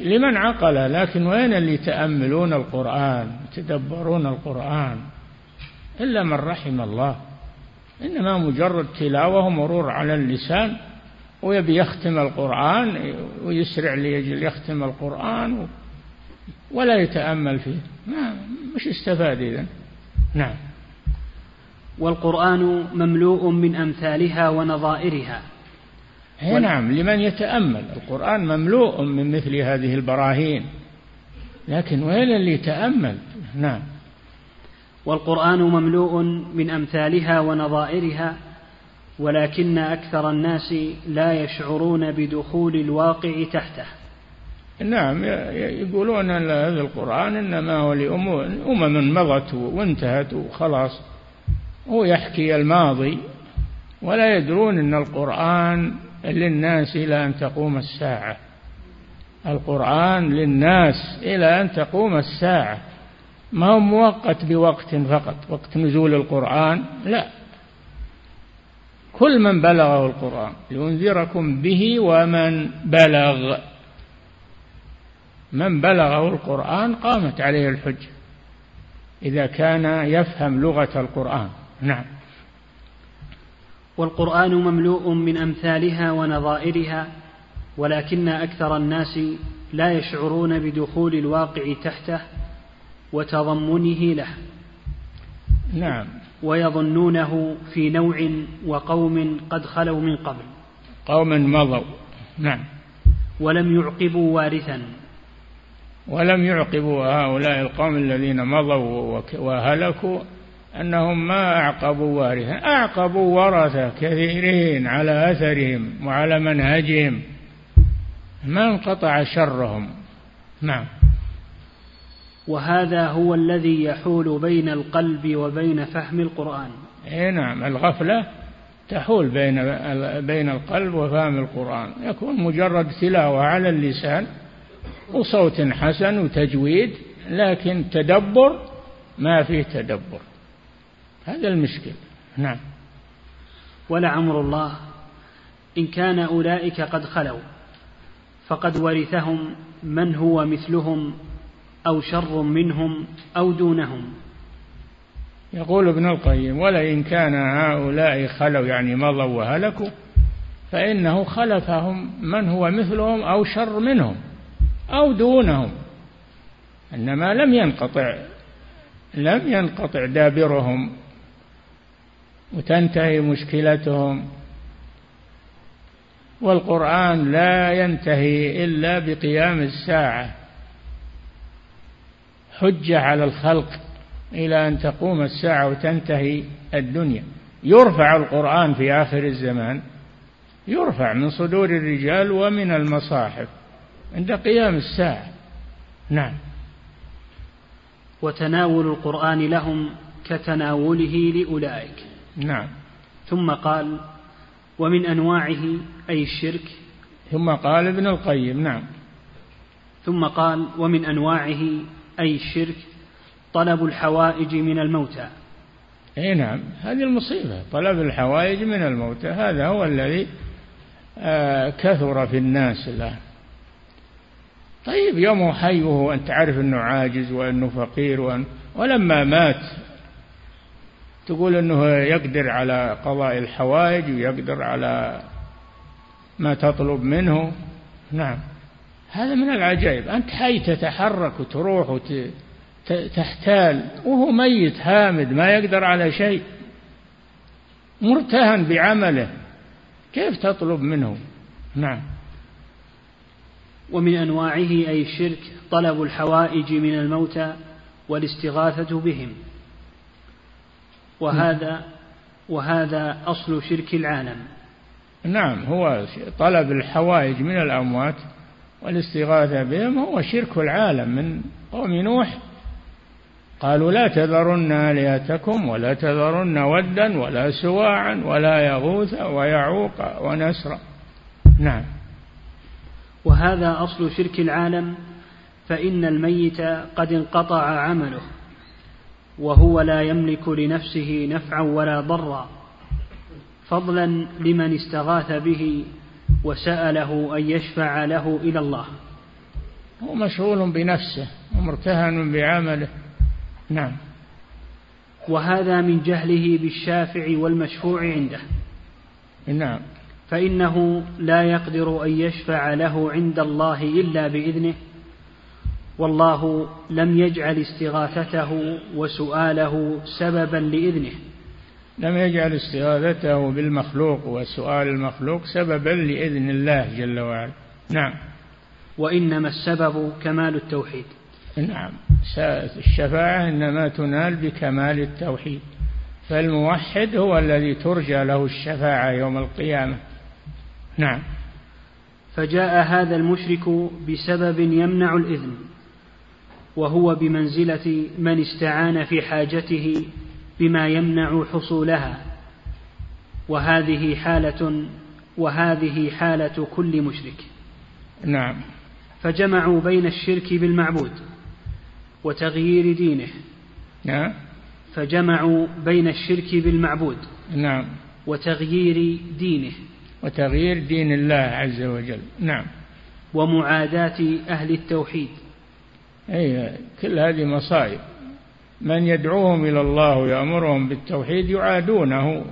لمن عقل لكن وين اللي يتأملون القرآن يتدبرون القرآن؟ إلا من رحم الله. إنما مجرد تلاوة ومرور على اللسان ويبي يختم القرآن ويسرع ليجل يختم القرآن ولا يتأمل فيه. ما مش استفاد إذا. نعم. والقرآن مملوء من أمثالها ونظائرها. وال... نعم لمن يتأمل. القرآن مملوء من مثل هذه البراهين. لكن وين اللي يتأمل؟ نعم. والقرآن مملوء من أمثالها ونظائرها ولكن أكثر الناس لا يشعرون بدخول الواقع تحته. نعم يقولون أن هذا القرآن إنما هو لأمم مضت وانتهت وخلاص هو يحكي الماضي ولا يدرون أن القرآن للناس إلى أن تقوم الساعة. القرآن للناس إلى أن تقوم الساعة. ما هو مؤقت بوقت فقط وقت نزول القرآن؟ لا. كل من بلغه القرآن لينذركم به ومن بلغ. من بلغه القرآن قامت عليه الحجة إذا كان يفهم لغة القرآن. نعم. والقرآن مملوء من أمثالها ونظائرها ولكن أكثر الناس لا يشعرون بدخول الواقع تحته وتضمنه له. نعم. ويظنونه في نوع وقوم قد خلوا من قبل. قوم مضوا. نعم. ولم يعقبوا وارثا. ولم يعقبوا هؤلاء القوم الذين مضوا وهلكوا أنهم ما أعقبوا وارثا. أعقبوا ورثة كثيرين على أثرهم وعلى منهجهم. ما انقطع شرهم. نعم. وهذا هو الذي يحول بين القلب وبين فهم القرآن. اي نعم الغفلة تحول بين بين القلب وفهم القرآن. يكون مجرد تلاوة على اللسان وصوت حسن وتجويد لكن تدبر ما فيه تدبر. هذا المشكل. نعم. ولعمر الله. إن كان أولئك قد خلوا فقد ورثهم من هو مثلهم أو شر منهم أو دونهم. يقول ابن القيم ولئن كان هؤلاء خلوا يعني مضوا وهلكوا فإنه خلفهم من هو مثلهم أو شر منهم أو دونهم. إنما لم ينقطع لم ينقطع دابرهم وتنتهي مشكلتهم. والقرآن لا ينتهي إلا بقيام الساعة. حجة على الخلق إلى أن تقوم الساعة وتنتهي الدنيا. يرفع القرآن في آخر الزمان يرفع من صدور الرجال ومن المصاحف عند قيام الساعة. نعم. وتناول القرآن لهم كتناوله لأولئك. نعم. ثم قال ومن أنواعه أي الشرك. ثم قال ابن القيم نعم. ثم قال ومن أنواعه أي الشرك طلب الحوائج من الموتى. إي نعم هذه المصيبة طلب الحوائج من الموتى هذا هو الذي آه كثر في الناس الآن. طيب يوم حي وهو أنت عارف أنه عاجز وأنه فقير وأن ولما مات تقول أنه يقدر على قضاء الحوائج ويقدر على ما تطلب منه. نعم. هذا من العجائب. أنت حي تتحرك وتروح وتحتال وهو ميت هامد ما يقدر على شيء. مرتهن بعمله. كيف تطلب منه؟ نعم. ومن أنواعه أي الشرك طلب الحوائج من الموتى والاستغاثة بهم. وهذا وهذا أصل شرك العالم. نعم هو طلب الحوائج من الأموات. والاستغاثة بهم هو شرك العالم من قوم نوح. قالوا لا تذرن آلهتكم ولا تذرن ودا ولا سواعا ولا يغوث ويعوق ونسرا نعم. وهذا أصل شرك العالم فإن الميت قد انقطع عمله وهو لا يملك لنفسه نفعا ولا ضرا. فضلا لمن استغاث به وسأله أن يشفع له إلى الله. هو مشغول بنفسه ومرتهن بعمله. نعم. وهذا من جهله بالشافع والمشفوع عنده. نعم. فإنه لا يقدر أن يشفع له عند الله إلا بإذنه. والله لم يجعل استغاثته وسؤاله سببا لإذنه. لم يجعل استغاثته بالمخلوق وسؤال المخلوق سببا لإذن الله جل وعلا. نعم. وإنما السبب كمال التوحيد. نعم. الشفاعة إنما تنال بكمال التوحيد. فالموحد هو الذي ترجى له الشفاعة يوم القيامة. نعم. فجاء هذا المشرك بسبب يمنع الإذن وهو بمنزلة من استعان في حاجته بما يمنع حصولها. وهذه حالة وهذه حالة كل مشرك. نعم. فجمعوا بين الشرك بالمعبود وتغيير دينه. نعم. فجمعوا بين الشرك بالمعبود نعم. وتغيير دينه. وتغيير دين الله عز وجل. نعم. ومعاداة أهل التوحيد. أي كل هذه مصائب. من يدعوهم إلى الله ويأمرهم بالتوحيد يعادونه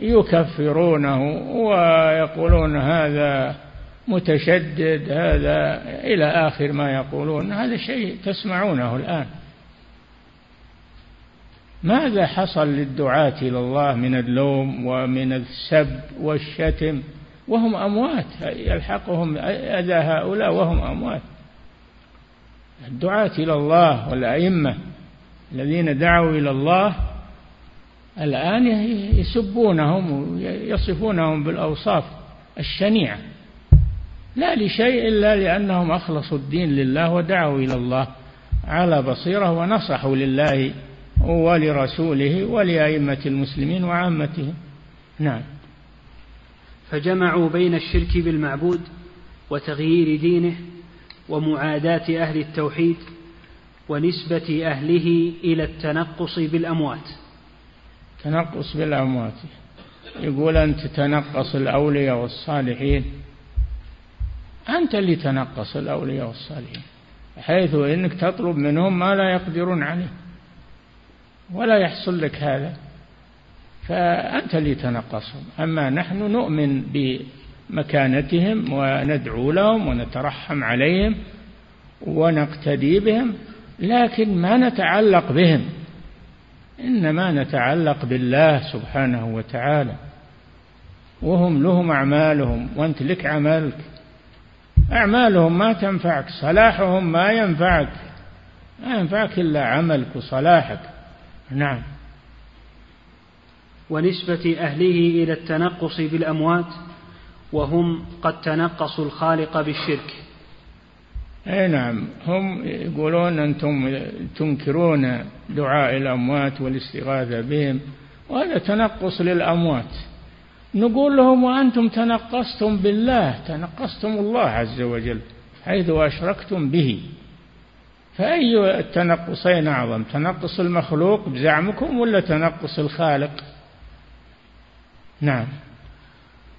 ويكفرونه ويقولون هذا متشدد هذا إلى آخر ما يقولون. هذا شيء تسمعونه الآن. ماذا حصل للدعاة إلى الله من اللوم ومن السب والشتم؟ وهم أموات يلحقهم أذى هؤلاء وهم أموات. الدعاة إلى الله والأئمة الذين دعوا إلى الله الآن يسبونهم ويصفونهم بالأوصاف الشنيعة. لا لشيء إلا لأنهم أخلصوا الدين لله ودعوا إلى الله على بصيرة ونصحوا لله ولرسوله ولأئمة المسلمين وعامتهم. نعم. فجمعوا بين الشرك بالمعبود وتغيير دينه ومعاداة أهل التوحيد ونسبة أهله إلى التنقص بالأموات. تنقص بالأموات. يقول أنت تنقص الأولياء والصالحين. أنت اللي تنقص الأولياء والصالحين حيث إنك تطلب منهم ما لا يقدرون عليه ولا يحصل لك هذا. فأنت اللي تنقصهم. أما نحن نؤمن بمكانتهم وندعو لهم ونترحم عليهم ونقتدي بهم لكن ما نتعلق بهم. إنما نتعلق بالله سبحانه وتعالى. وهم لهم أعمالهم وأنت لك عملك أعمالهم ما تنفعك صلاحهم ما ينفعك. ما ينفعك إلا عملك وصلاحك. نعم. ونسبة أهله إلى التنقص بالأموات. وهم قد تنقصوا الخالق بالشرك. أي نعم. هم يقولون أنتم تنكرون دعاء الأموات والاستغاثة بهم وهذا تنقص للأموات. نقول لهم وأنتم تنقصتم بالله تنقصتم الله عز وجل حيث أشركتم به. فأي التنقصين أعظم؟ تنقص المخلوق بزعمكم ولا تنقص الخالق؟ نعم.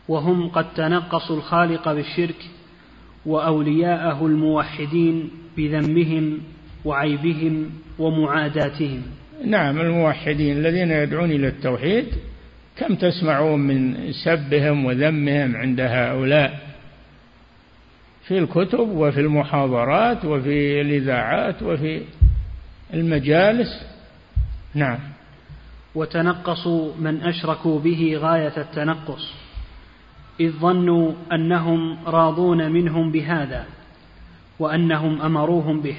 وهم قد تنقصوا الخالق بالشرك وأولياءه الموحدين بذمهم وعيبهم ومعاداتهم. نعم الموحدين الذين يدعون إلى التوحيد كم تسمعون من سبهم وذمهم عند هؤلاء؟ في الكتب وفي المحاضرات وفي الإذاعات وفي المجالس. نعم. وتنقصوا من أشركوا به غاية التنقص. إذ ظنوا أنهم راضون منهم بهذا وأنهم أمروهم به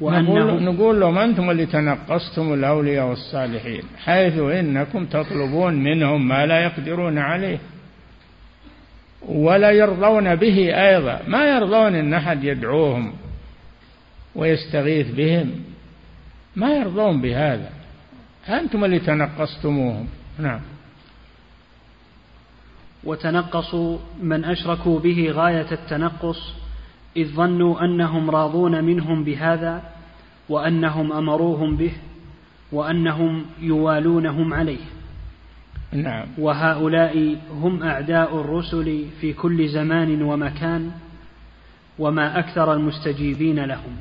نقول, نقول لهم أنتم اللي تنقصتم الأولياء والصالحين حيث إنكم تطلبون منهم ما لا يقدرون عليه ولا يرضون به أيضا ما يرضون أن أحد يدعوهم ويستغيث بهم ما يرضون بهذا أنتم اللي تنقصتموهم. نعم. وتنقصوا من أشركوا به غاية التنقص إذ ظنوا أنهم راضون منهم بهذا وأنهم أمروهم به وأنهم يوالونهم عليه. نعم. وهؤلاء هم أعداء الرسل في كل زمان ومكان وما أكثر المستجيبين لهم.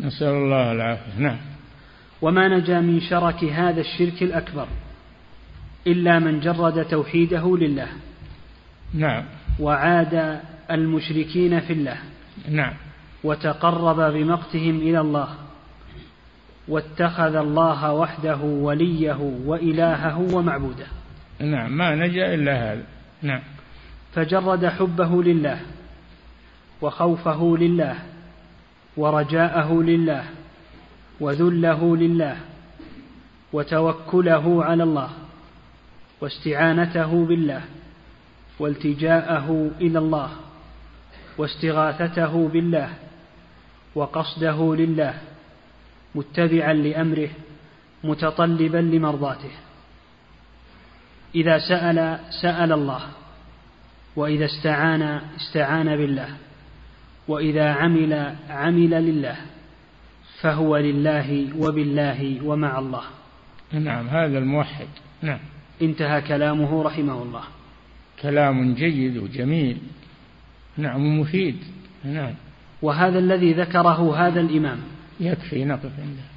نسأل الله العافية. نعم. وما نجا من شرك هذا الشرك الأكبر. إلا من جرد توحيده لله. نعم. وعاد المشركين في الله. نعم. وتقرب بمقتهم إلى الله. واتخذ الله وحده وليه وإلهه ومعبوده. نعم. ما نجا إلا هذا. نعم. فجرد حبه لله. وخوفه لله. ورجاءه لله. وذله لله. وتوكله على الله. واستعانته بالله والتجاءه إلى الله واستغاثته بالله وقصده لله متبعا لأمره متطلبا لمرضاته. إذا سأل سأل الله وإذا استعان استعان بالله وإذا عمل عمل لله فهو لله وبالله ومع الله. نعم هذا الموحد. نعم. انتهى كلامه رحمه الله. كلام جيد وجميل. نعم ومفيد. نعم. وهذا الذي ذكره هذا الإمام. يكفي نقف عنده.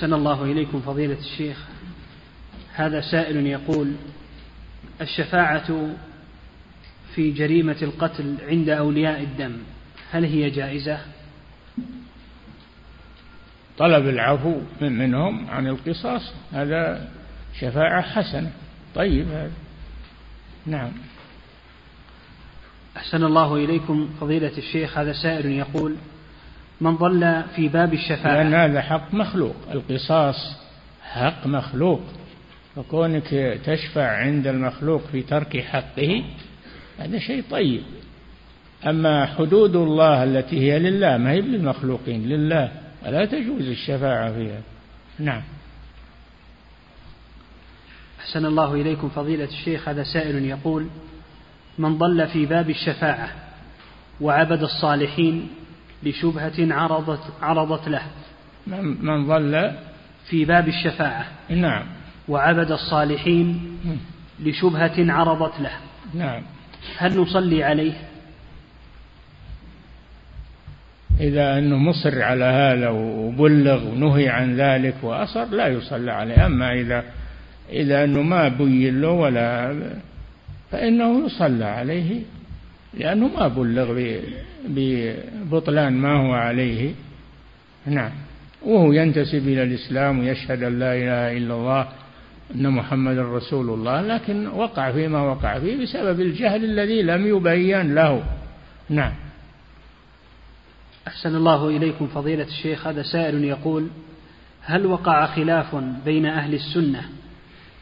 أحسن الله إليكم فضيلة الشيخ. هذا سائل يقول الشفاعة في جريمة القتل عند أولياء الدم هل هي جائزة؟ طلب العفو منهم عن القصاص. هذا شفاعة حسنة. طيب هذا. نعم. أحسن الله إليكم فضيلة الشيخ. هذا سائل يقول من ضل في باب الشفاعة. لأن هذا حق مخلوق. القصاص حق مخلوق. فكونك تشفع عند المخلوق في ترك حقه هذا شيء طيب. أما حدود الله التي هي لله ما هي للمخلوقين؟ لله. فلا تجوز الشفاعة فيها. نعم. أحسن الله إليكم فضيلة الشيخ. هذا سائل يقول من ضل في باب الشفاعة وعبد الصالحين لشبهة عرضت عرضت له. من ضل في باب الشفاعة. نعم. وعبد الصالحين لشبهة عرضت له. نعم. هل نصلي عليه؟ إذا أنه مصر على هذا وبلغ ونهي عن ذلك وأصر لا يصلى عليه. أما إذا إذا أنه ما بين له ولا فإنه يصلى عليه. لأنه ما بلغ ببطلان ما هو عليه. نعم. وهو ينتسب إلى الإسلام ويشهد أن لا إله إلا الله أن محمد رسول الله لكن وقع فيما وقع فيه بسبب الجهل الذي لم يبين له. نعم. أحسن الله إليكم فضيلة الشيخ. هذا سائل يقول هل وقع خلاف بين أهل السنة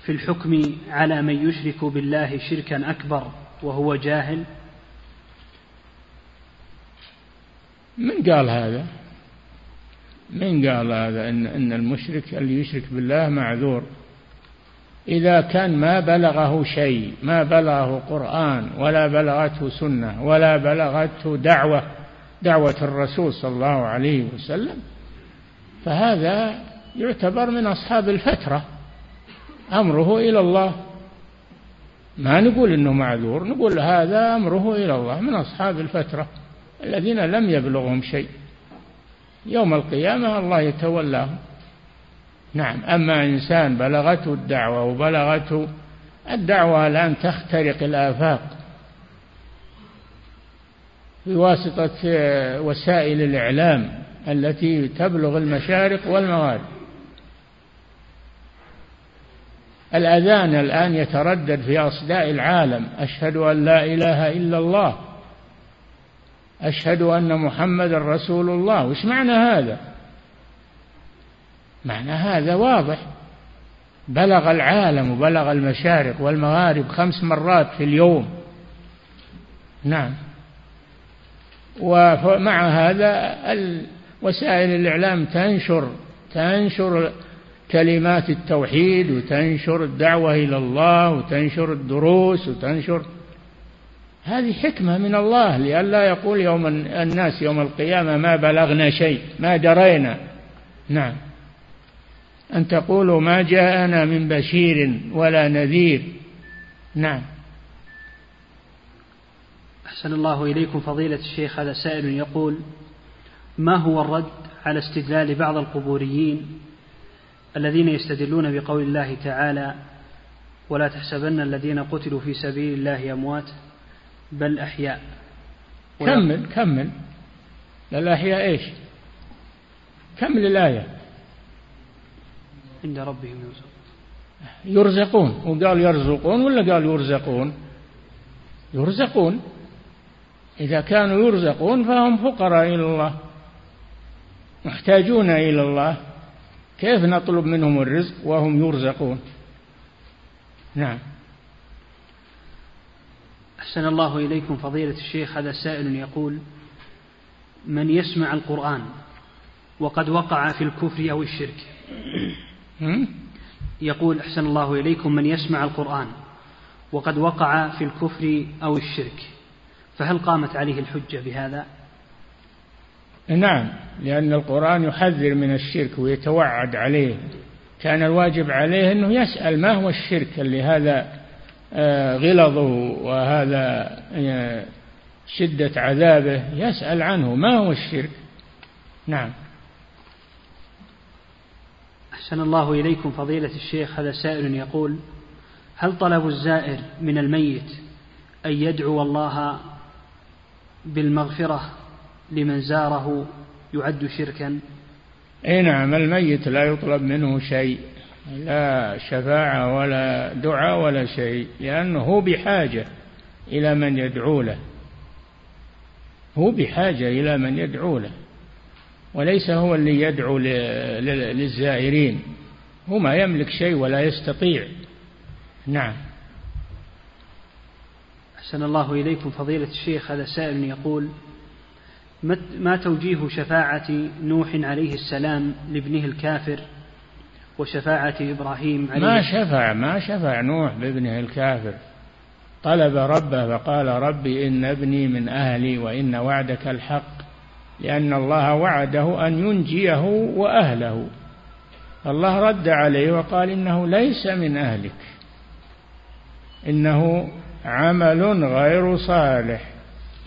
في الحكم على من يشرك بالله شركا أكبر وهو جاهل؟ من قال هذا؟ من قال هذا إن, إن المشرك اللي يشرك بالله معذور. إذا كان ما بلغه شيء ما بلغه قرآن ولا بلغته سنة ولا بلغته دعوة دعوة الرسول صلى الله عليه وسلم فهذا يعتبر من أصحاب الفترة. أمره إلى الله. ما نقول إنه معذور نقول هذا أمره إلى الله من أصحاب الفترة. الذين لم يبلغهم شيء. يوم القيامة الله يتولاهم. نعم أما إنسان بلغته الدعوة وبلغته الدعوة الآن تخترق الآفاق بواسطة وسائل الإعلام التي تبلغ المشارق والمغارب. الأذان الآن يتردد في أصداء العالم. أشهد أن لا إله إلا الله. أشهد أن محمد رسول الله. وش معنى هذا؟ معنى هذا واضح. بلغ العالم وبلغ المشارق والمغارب خمس مرات في اليوم. نعم. ومع هذا وسائل الإعلام تنشر تنشر كلمات التوحيد وتنشر الدعوة إلى الله وتنشر الدروس وتنشر هذه حكمة من الله لئلا يقول يوم الناس يوم القيامة ما بلغنا شيء ما درينا. نعم. أن تقولوا ما جاءنا من بشير ولا نذير. نعم. أحسن الله إليكم فضيلة الشيخ هذا سائل يقول ما هو الرد على استدلال بعض القبوريين الذين يستدلون بقول الله تعالى ولا تحسبن الذين قتلوا في سبيل الله أموات بل أحياء. كمل كمل. الأحياء إيش؟ كمل الآية. عند ربهم يرزقون. يرزقون. وقال يرزقون ولا قال يرزقون؟ يرزقون. إذا كانوا يرزقون فهم فقراء إلى الله محتاجون إلى الله. كيف نطلب منهم الرزق وهم يرزقون؟ نعم. أحسن الله إليكم فضيلة الشيخ هذا سائل يقول من يسمع القرآن وقد وقع في الكفر أو الشرك؟ يقول أحسن الله إليكم من يسمع القرآن وقد وقع في الكفر أو الشرك فهل قامت عليه الحجة بهذا؟ نعم لأن القرآن يحذر من الشرك ويتوعد عليه. كان الواجب عليه أنه يسأل ما هو الشرك اللي هذا غلظه وهذا آه، شدة عذابه يسأل عنه. ما هو الشرك؟ نعم. أحسن الله إليكم فضيلة الشيخ. هذا سائل يقول هل طلب الزائر من الميت أن يدعو الله بالمغفرة لمن زاره يعد شركا؟ اي نعم الميت لا يطلب منه شيء. لا شفاعة ولا دعاء ولا شيء لأنه هو بحاجة إلى من يدعو له. هو بحاجة إلى من يدعو له. وليس هو اللي يدعو للزائرين. هو ما يملك شيء ولا يستطيع. نعم. أحسن الله إليكم فضيلة الشيخ. هذا سائل يقول ما توجيه شفاعة نوح عليه السلام لابنه الكافر؟ وشفاعة إبراهيم عليه. ما شفع ما شفع نوح بابنه الكافر. طلب ربه فقال ربي إن ابني من أهلي وإن وعدك الحق لأن الله وعده أن ينجيه وأهله. الله رد عليه وقال إنه ليس من أهلك إنه عمل غير صالح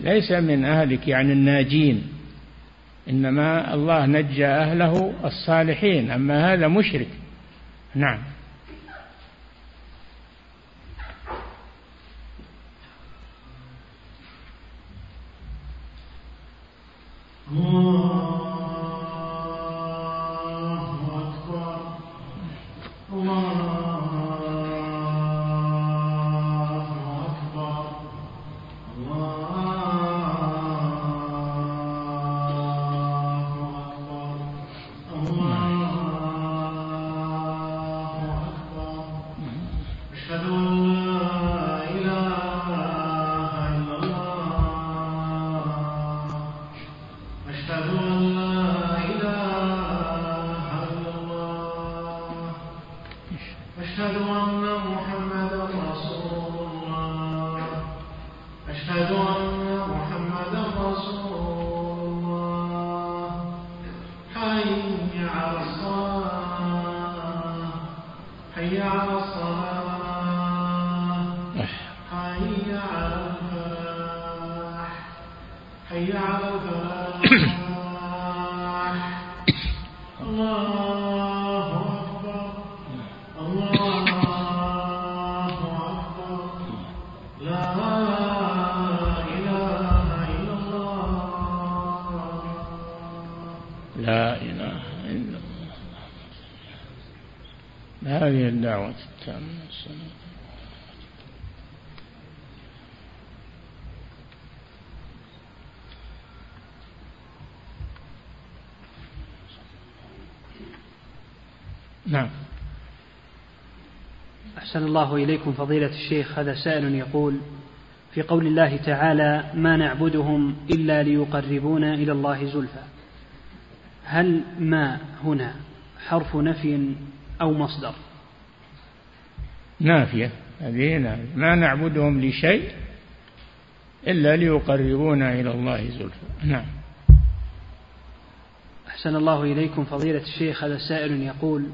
ليس من أهلك يعني الناجين. إنما الله نجى أهله الصالحين أما هذا مشرك. نعم أحسن الله إليكم فضيلة الشيخ. هذا سائل يقول في قول الله تعالى ما نعبدهم إلا ليقربونا إلى الله زلفى هل ما هنا حرف نفي أو مصدر؟ نافية. هذه نافية ما نعبدهم لشيء إلا ليقربونا إلى الله زلفى نعم. أحسن الله إليكم فضيلة الشيخ. هذا سائل يقول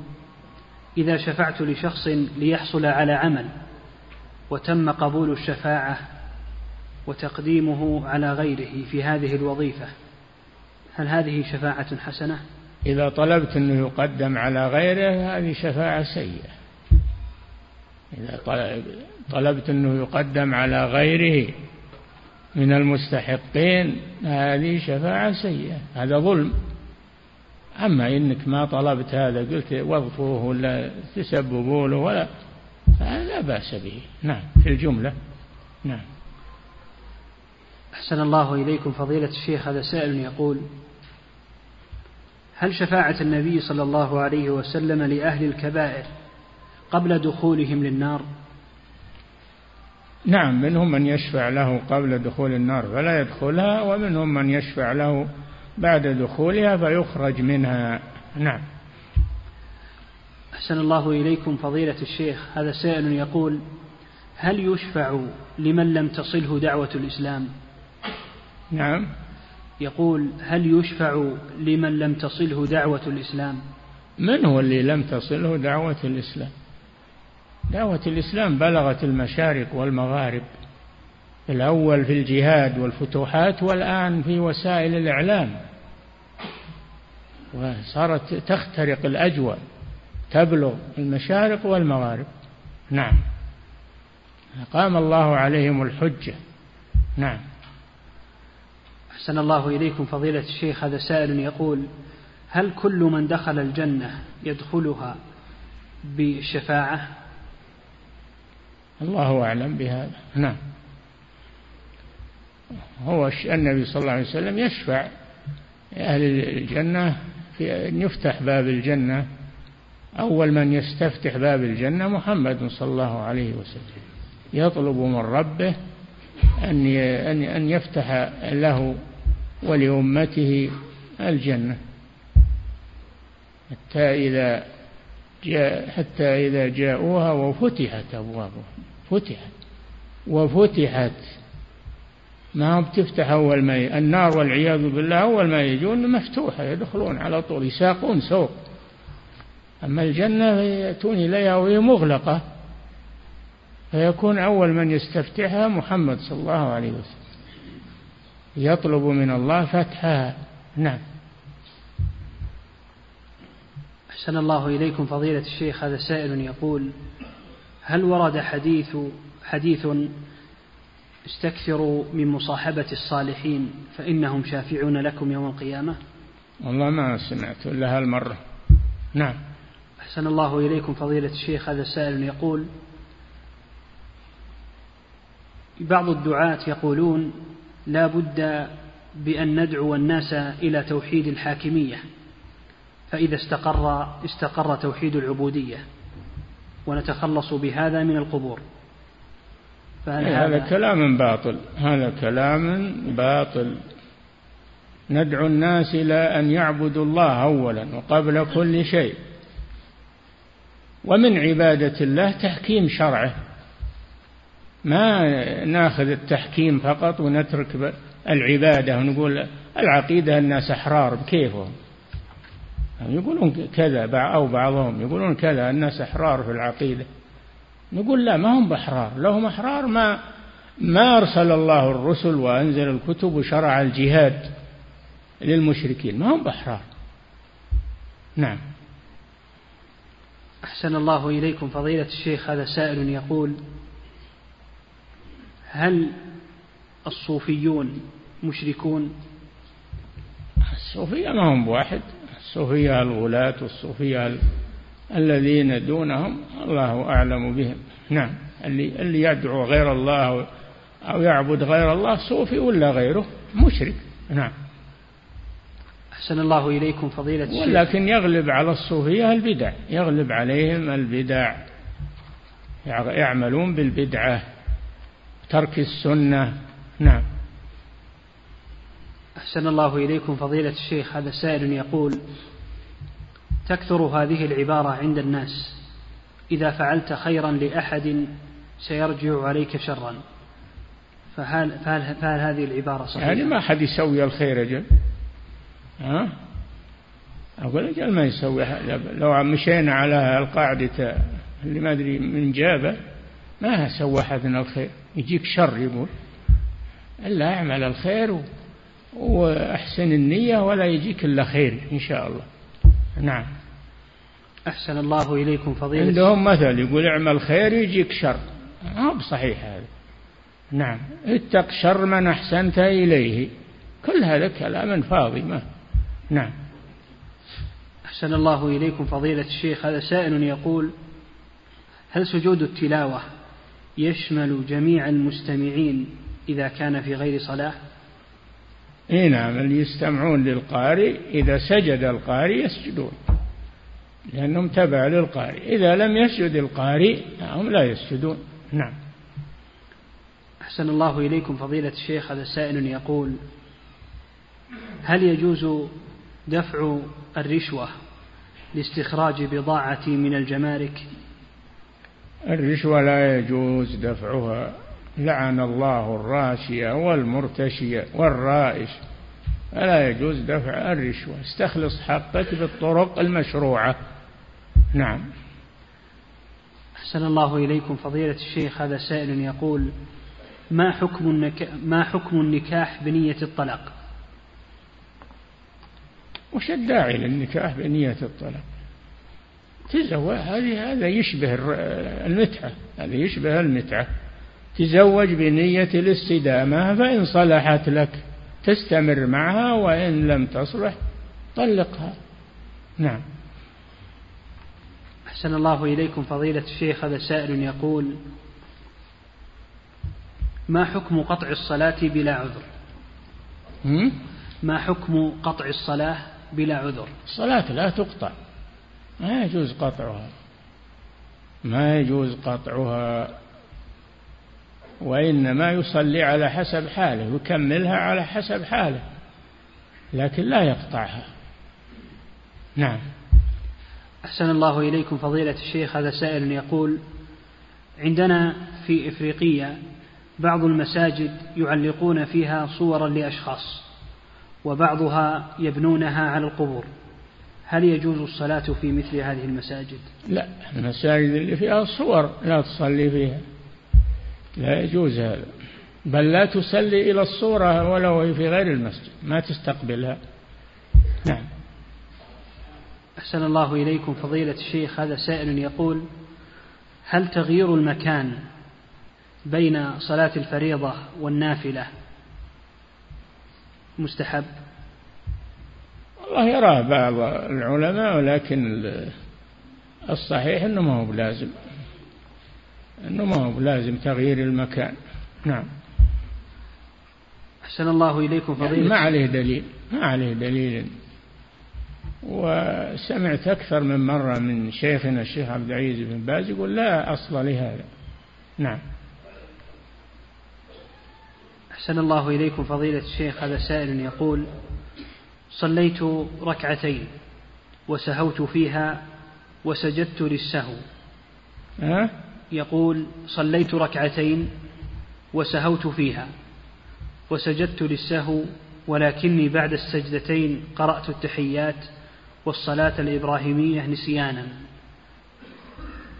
إذا شفعت لشخص ليحصل على عمل وتم قبول الشفاعة وتقديمه على غيره في هذه الوظيفة هل هذه شفاعة حسنة؟ إذا طلبت أنه يقدم على غيره هذه شفاعة سيئة. إذا طلبت أنه يقدم على غيره من المستحقين هذه شفاعة سيئة. هذا ظلم. أما إنك ما طلبت هذا قلت وظفوه ولا تسببوا له ولا لا بأس به. نعم في الجملة. نعم. أحسن الله إليكم فضيلة الشيخ هذا سائل يقول هل شفاعة النبي صلى الله عليه وسلم لأهل الكبائر قبل دخولهم للنار؟ نعم منهم من يشفع له قبل دخول النار فلا يدخلها ومنهم من يشفع له بعد دخولها فيخرج منها. نعم. أحسن الله إليكم فضيلة الشيخ. هذا سائل يقول هل يشفع لمن لم تصله دعوة الإسلام؟ نعم. يقول هل يشفع لمن لم تصله دعوة الإسلام؟ من هو اللي لم تصله دعوة الإسلام؟ دعوة الإسلام بلغت المشارق والمغارب. الأول في الجهاد والفتوحات والآن في وسائل الإعلام. وصارت تخترق الأجواء تبلغ المشارق والمغارب. نعم. قام الله عليهم الحجة. نعم. أحسن الله إليكم فضيلة الشيخ هذا سائل يقول هل كل من دخل الجنة يدخلها بالشفاعة الله أعلم بهذا. نعم. هو النبي صلى الله عليه وسلم يشفع أهل الجنة في أن يفتح باب الجنة أول من يستفتح باب الجنة محمد صلى الله عليه وسلم. يطلب من ربه أن أن يفتح له ولأمته الجنة. حتى إذا جاء حتى إذا جاءوها وفتحت أبوابها فتحت وفتحت ما بتفتح أول ما النار والعياذ بالله أول ما يجون مفتوحة يدخلون على طول يساقون سوق. أما الجنة يأتون إليها وهي مغلقة فيكون أول من يستفتحها محمد صلى الله عليه وسلم. يطلب من الله فتحها. نعم. أحسن الله إليكم فضيلة الشيخ هذا سائل يقول هل ورد حديث حديث استكثروا من مصاحبة الصالحين فإنهم شافعون لكم يوم القيامة؟ والله ما سمعت إلا هالمرة. نعم. أحسن الله إليكم فضيلة الشيخ هذا سائل يقول بعض الدعاة يقولون لا بد بأن ندعو الناس إلى توحيد الحاكمية فإذا استقر استقر توحيد العبودية ونتخلص بهذا من القبور. إيه، هذا كلام باطل. هذا كلام باطل. ندعو الناس إلى أن يعبدوا الله أولا وقبل كل شيء. ومن عبادة الله تحكيم شرعه. ما ناخذ التحكيم فقط ونترك العبادة ونقول العقيدة الناس أحرار بكيفهم. يقولون كذا أو بعضهم يقولون كذا الناس أحرار في العقيدة. نقول لا ما هم بأحرار لهم أحرار ما ما أرسل الله الرسل وأنزل الكتب وشرع الجهاد للمشركين. ما هم بأحرار نعم. أحسن الله إليكم فضيلة الشيخ. هذا سائل يقول هل الصوفيون مشركون؟ الصوفية ما هم بواحد. الصوفية الغلاة والصوفية الذين دونهم الله أعلم بهم. نعم. اللي, اللي يدعو غير الله أو يعبد غير الله صوفي ولا غيره مشرك. نعم. أحسن الله إليكم فضيلة الشيخ. ولكن يغلب على الصوفية البدع. يغلب عليهم البدع. يعملون بالبدعة. ترك السنة. نعم. أحسن الله إليكم فضيلة الشيخ. هذا سائل يقول تكثر هذه العبارة عند الناس. إذا فعلت خيرا لأحد سيرجع عليك شرا. فهل, فهل, فهل هذه العبارة صحيحة؟ يعني ما حد يسوي الخير أجل. ها؟ أقول أجل ما يسوي. لو مشينا على القاعدة اللي ما أدري من جابة ما سوى أحدنا الخير. يجيك شر يقول. إلا أعمل الخير وأحسن النية ولا يجيك إلا خير إن شاء الله. نعم. أحسن الله إليكم فضيلة عندهم مثل يقول اعمل خير يجيك شر. ما هو بصحيح هذا. نعم. اتق شر من أحسنت إليه. كل هذا كلام فاضي ما. نعم. أحسن الله إليكم فضيلة الشيخ. هذا سائل يقول هل سجود التلاوة يشمل جميع المستمعين إذا كان في غير صلاة؟ اي نعم اللي يستمعون للقارئ إذا سجد القارئ يسجدون. لأنهم تبع للقارئ. إذا لم يسجد القارئ هم لا يسجدون. نعم. أحسن الله إليكم فضيلة الشيخ هذا سائل يقول هل يجوز دفع الرشوة لاستخراج بضاعتي من الجمارك؟ الرشوة لا يجوز دفعها. لعن الله الراشية والمرتشية والرائش. فلا يجوز دفع الرشوة. استخلص حقك بالطرق المشروعة. نعم. أحسن الله إليكم فضيلة الشيخ هذا سائل يقول ما حكم النكاح, ما حكم النكاح بنية الطلاق؟ وش الداعي للنكاح بنية الطلاق؟ تزوج هذه هذا يشبه المتعة هذا يشبه المتعة. تزوج بنية الاستدامة فإن صلحت لك تستمر معها وإن لم تصلح طلقها. نعم. أحسن الله إليكم فضيلة الشيخ هذا سائل يقول ما حكم قطع الصلاة بلا عذر؟ ما حكم قطع الصلاة بلا عذر؟ الصلاة لا تقطع ما يجوز قطعها ما يجوز قطعها وإنما يصلي على حسب حاله يكملها على حسب حاله لكن لا يقطعها. نعم. أحسن الله إليكم فضيلة الشيخ هذا سائل يقول عندنا في إفريقية بعض المساجد يعلقون فيها صورا لأشخاص وبعضها يبنونها على القبور. هل يجوز الصلاة في مثل هذه المساجد؟ لا المساجد اللي فيها صور لا تصلي فيها. لا يجوز هذا. بل لا تصلي إلى الصورة ولو في غير المسجد ما تستقبلها. نعم. أحسن الله إليكم فضيلة الشيخ هذا سائل يقول هل تغيير المكان بين صلاة الفريضة والنافلة مستحب؟ والله يراه بعض العلماء ولكن الصحيح أنه ما هو بلازم. أنه ما هو بلازم تغيير المكان. نعم. أحسن الله إليكم فضيلة يعني ما عليه دليل ما عليه دليل وسمعت أكثر من مرة من شيخنا الشيخ عبد العزيز بن باز يقول لا أصل لهذا. نعم. أحسن الله إليكم فضيلة الشيخ هذا سائل يقول صليت ركعتين وسهوت فيها وسجدت للسهو. أه؟ يقول صليت ركعتين وسهوت فيها وسجدت للسهو ولكني بعد السجدتين قرأت التحيات والصلاة الإبراهيمية نسيانا.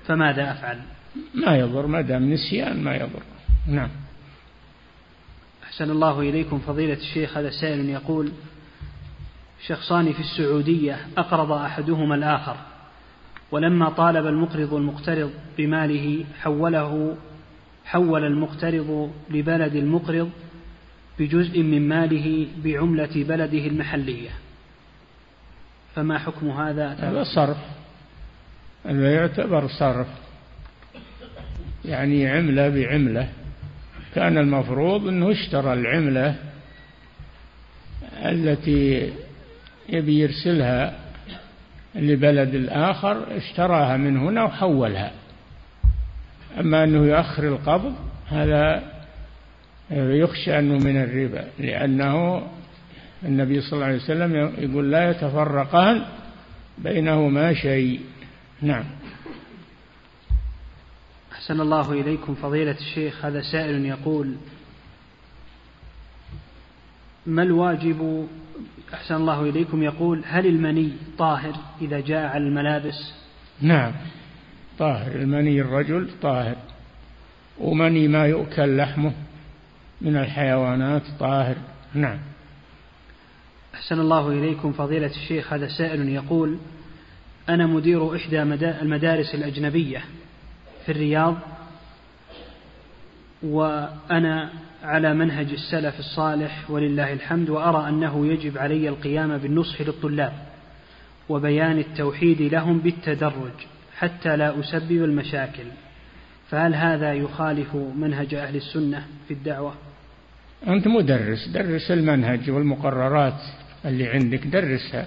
فماذا أفعل؟ ما يضر ما دام نسيان ما يضر. نعم. أحسن الله إليكم فضيلة الشيخ هذا سائل يقول شخصان في السعودية أقرض أحدهما الآخر ولما طالب المقرض المقترض بماله حوله حول المقترض لبلد المقرض بجزء من ماله بعملة بلده المحلية. فما حكم هذا؟ هذا صرف. هذا يعتبر صرف. يعني عملة بعملة. كان المفروض أنه اشترى العملة التي يبي يرسلها لبلد الآخر اشتراها من هنا وحولها. أما أنه يؤخر القبض هذا يخشى أنه من الربا لأنه النبي صلى الله عليه وسلم يقول لا يتفرقان بينهما شيء. نعم. أحسن الله إليكم فضيلة الشيخ هذا سائل يقول ما الواجب؟ أحسن الله إليكم يقول هل المني طاهر إذا جاء على الملابس؟ نعم. طاهر. المني الرجل طاهر. ومني ما يؤكل لحمه من الحيوانات طاهر. نعم. أحسن الله إليكم فضيلة الشيخ هذا سائل يقول أنا مدير إحدى المدارس الأجنبية في الرياض وأنا على منهج السلف الصالح ولله الحمد وأرى أنه يجب علي القيام بالنصح للطلاب وبيان التوحيد لهم بالتدرج حتى لا أسبب المشاكل. فهل هذا يخالف منهج أهل السنة في الدعوة؟ أنت مدرس درس المنهج والمقررات اللي عندك درسها.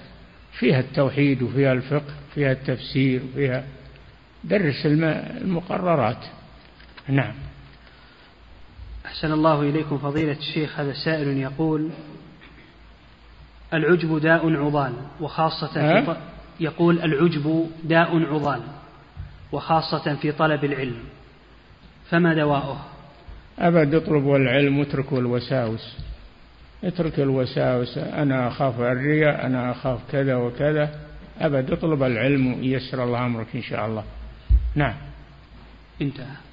فيها التوحيد وفيها الفقه فيها التفسير وفيها درس المقررات. نعم. أحسن الله إليكم فضيلة الشيخ هذا سائل يقول العجب داء عضال وخاصة في يقول العجب داء عضال وخاصة في طلب العلم فما دواؤه؟ أبد اطلبوا العلم واتركوا الوساوس. اترك الوساوس. أنا أخاف الرياء أنا أخاف كذا وكذا. أبد اطلب العلم ويسر الله أمرك إن شاء الله. نعم. انتهى.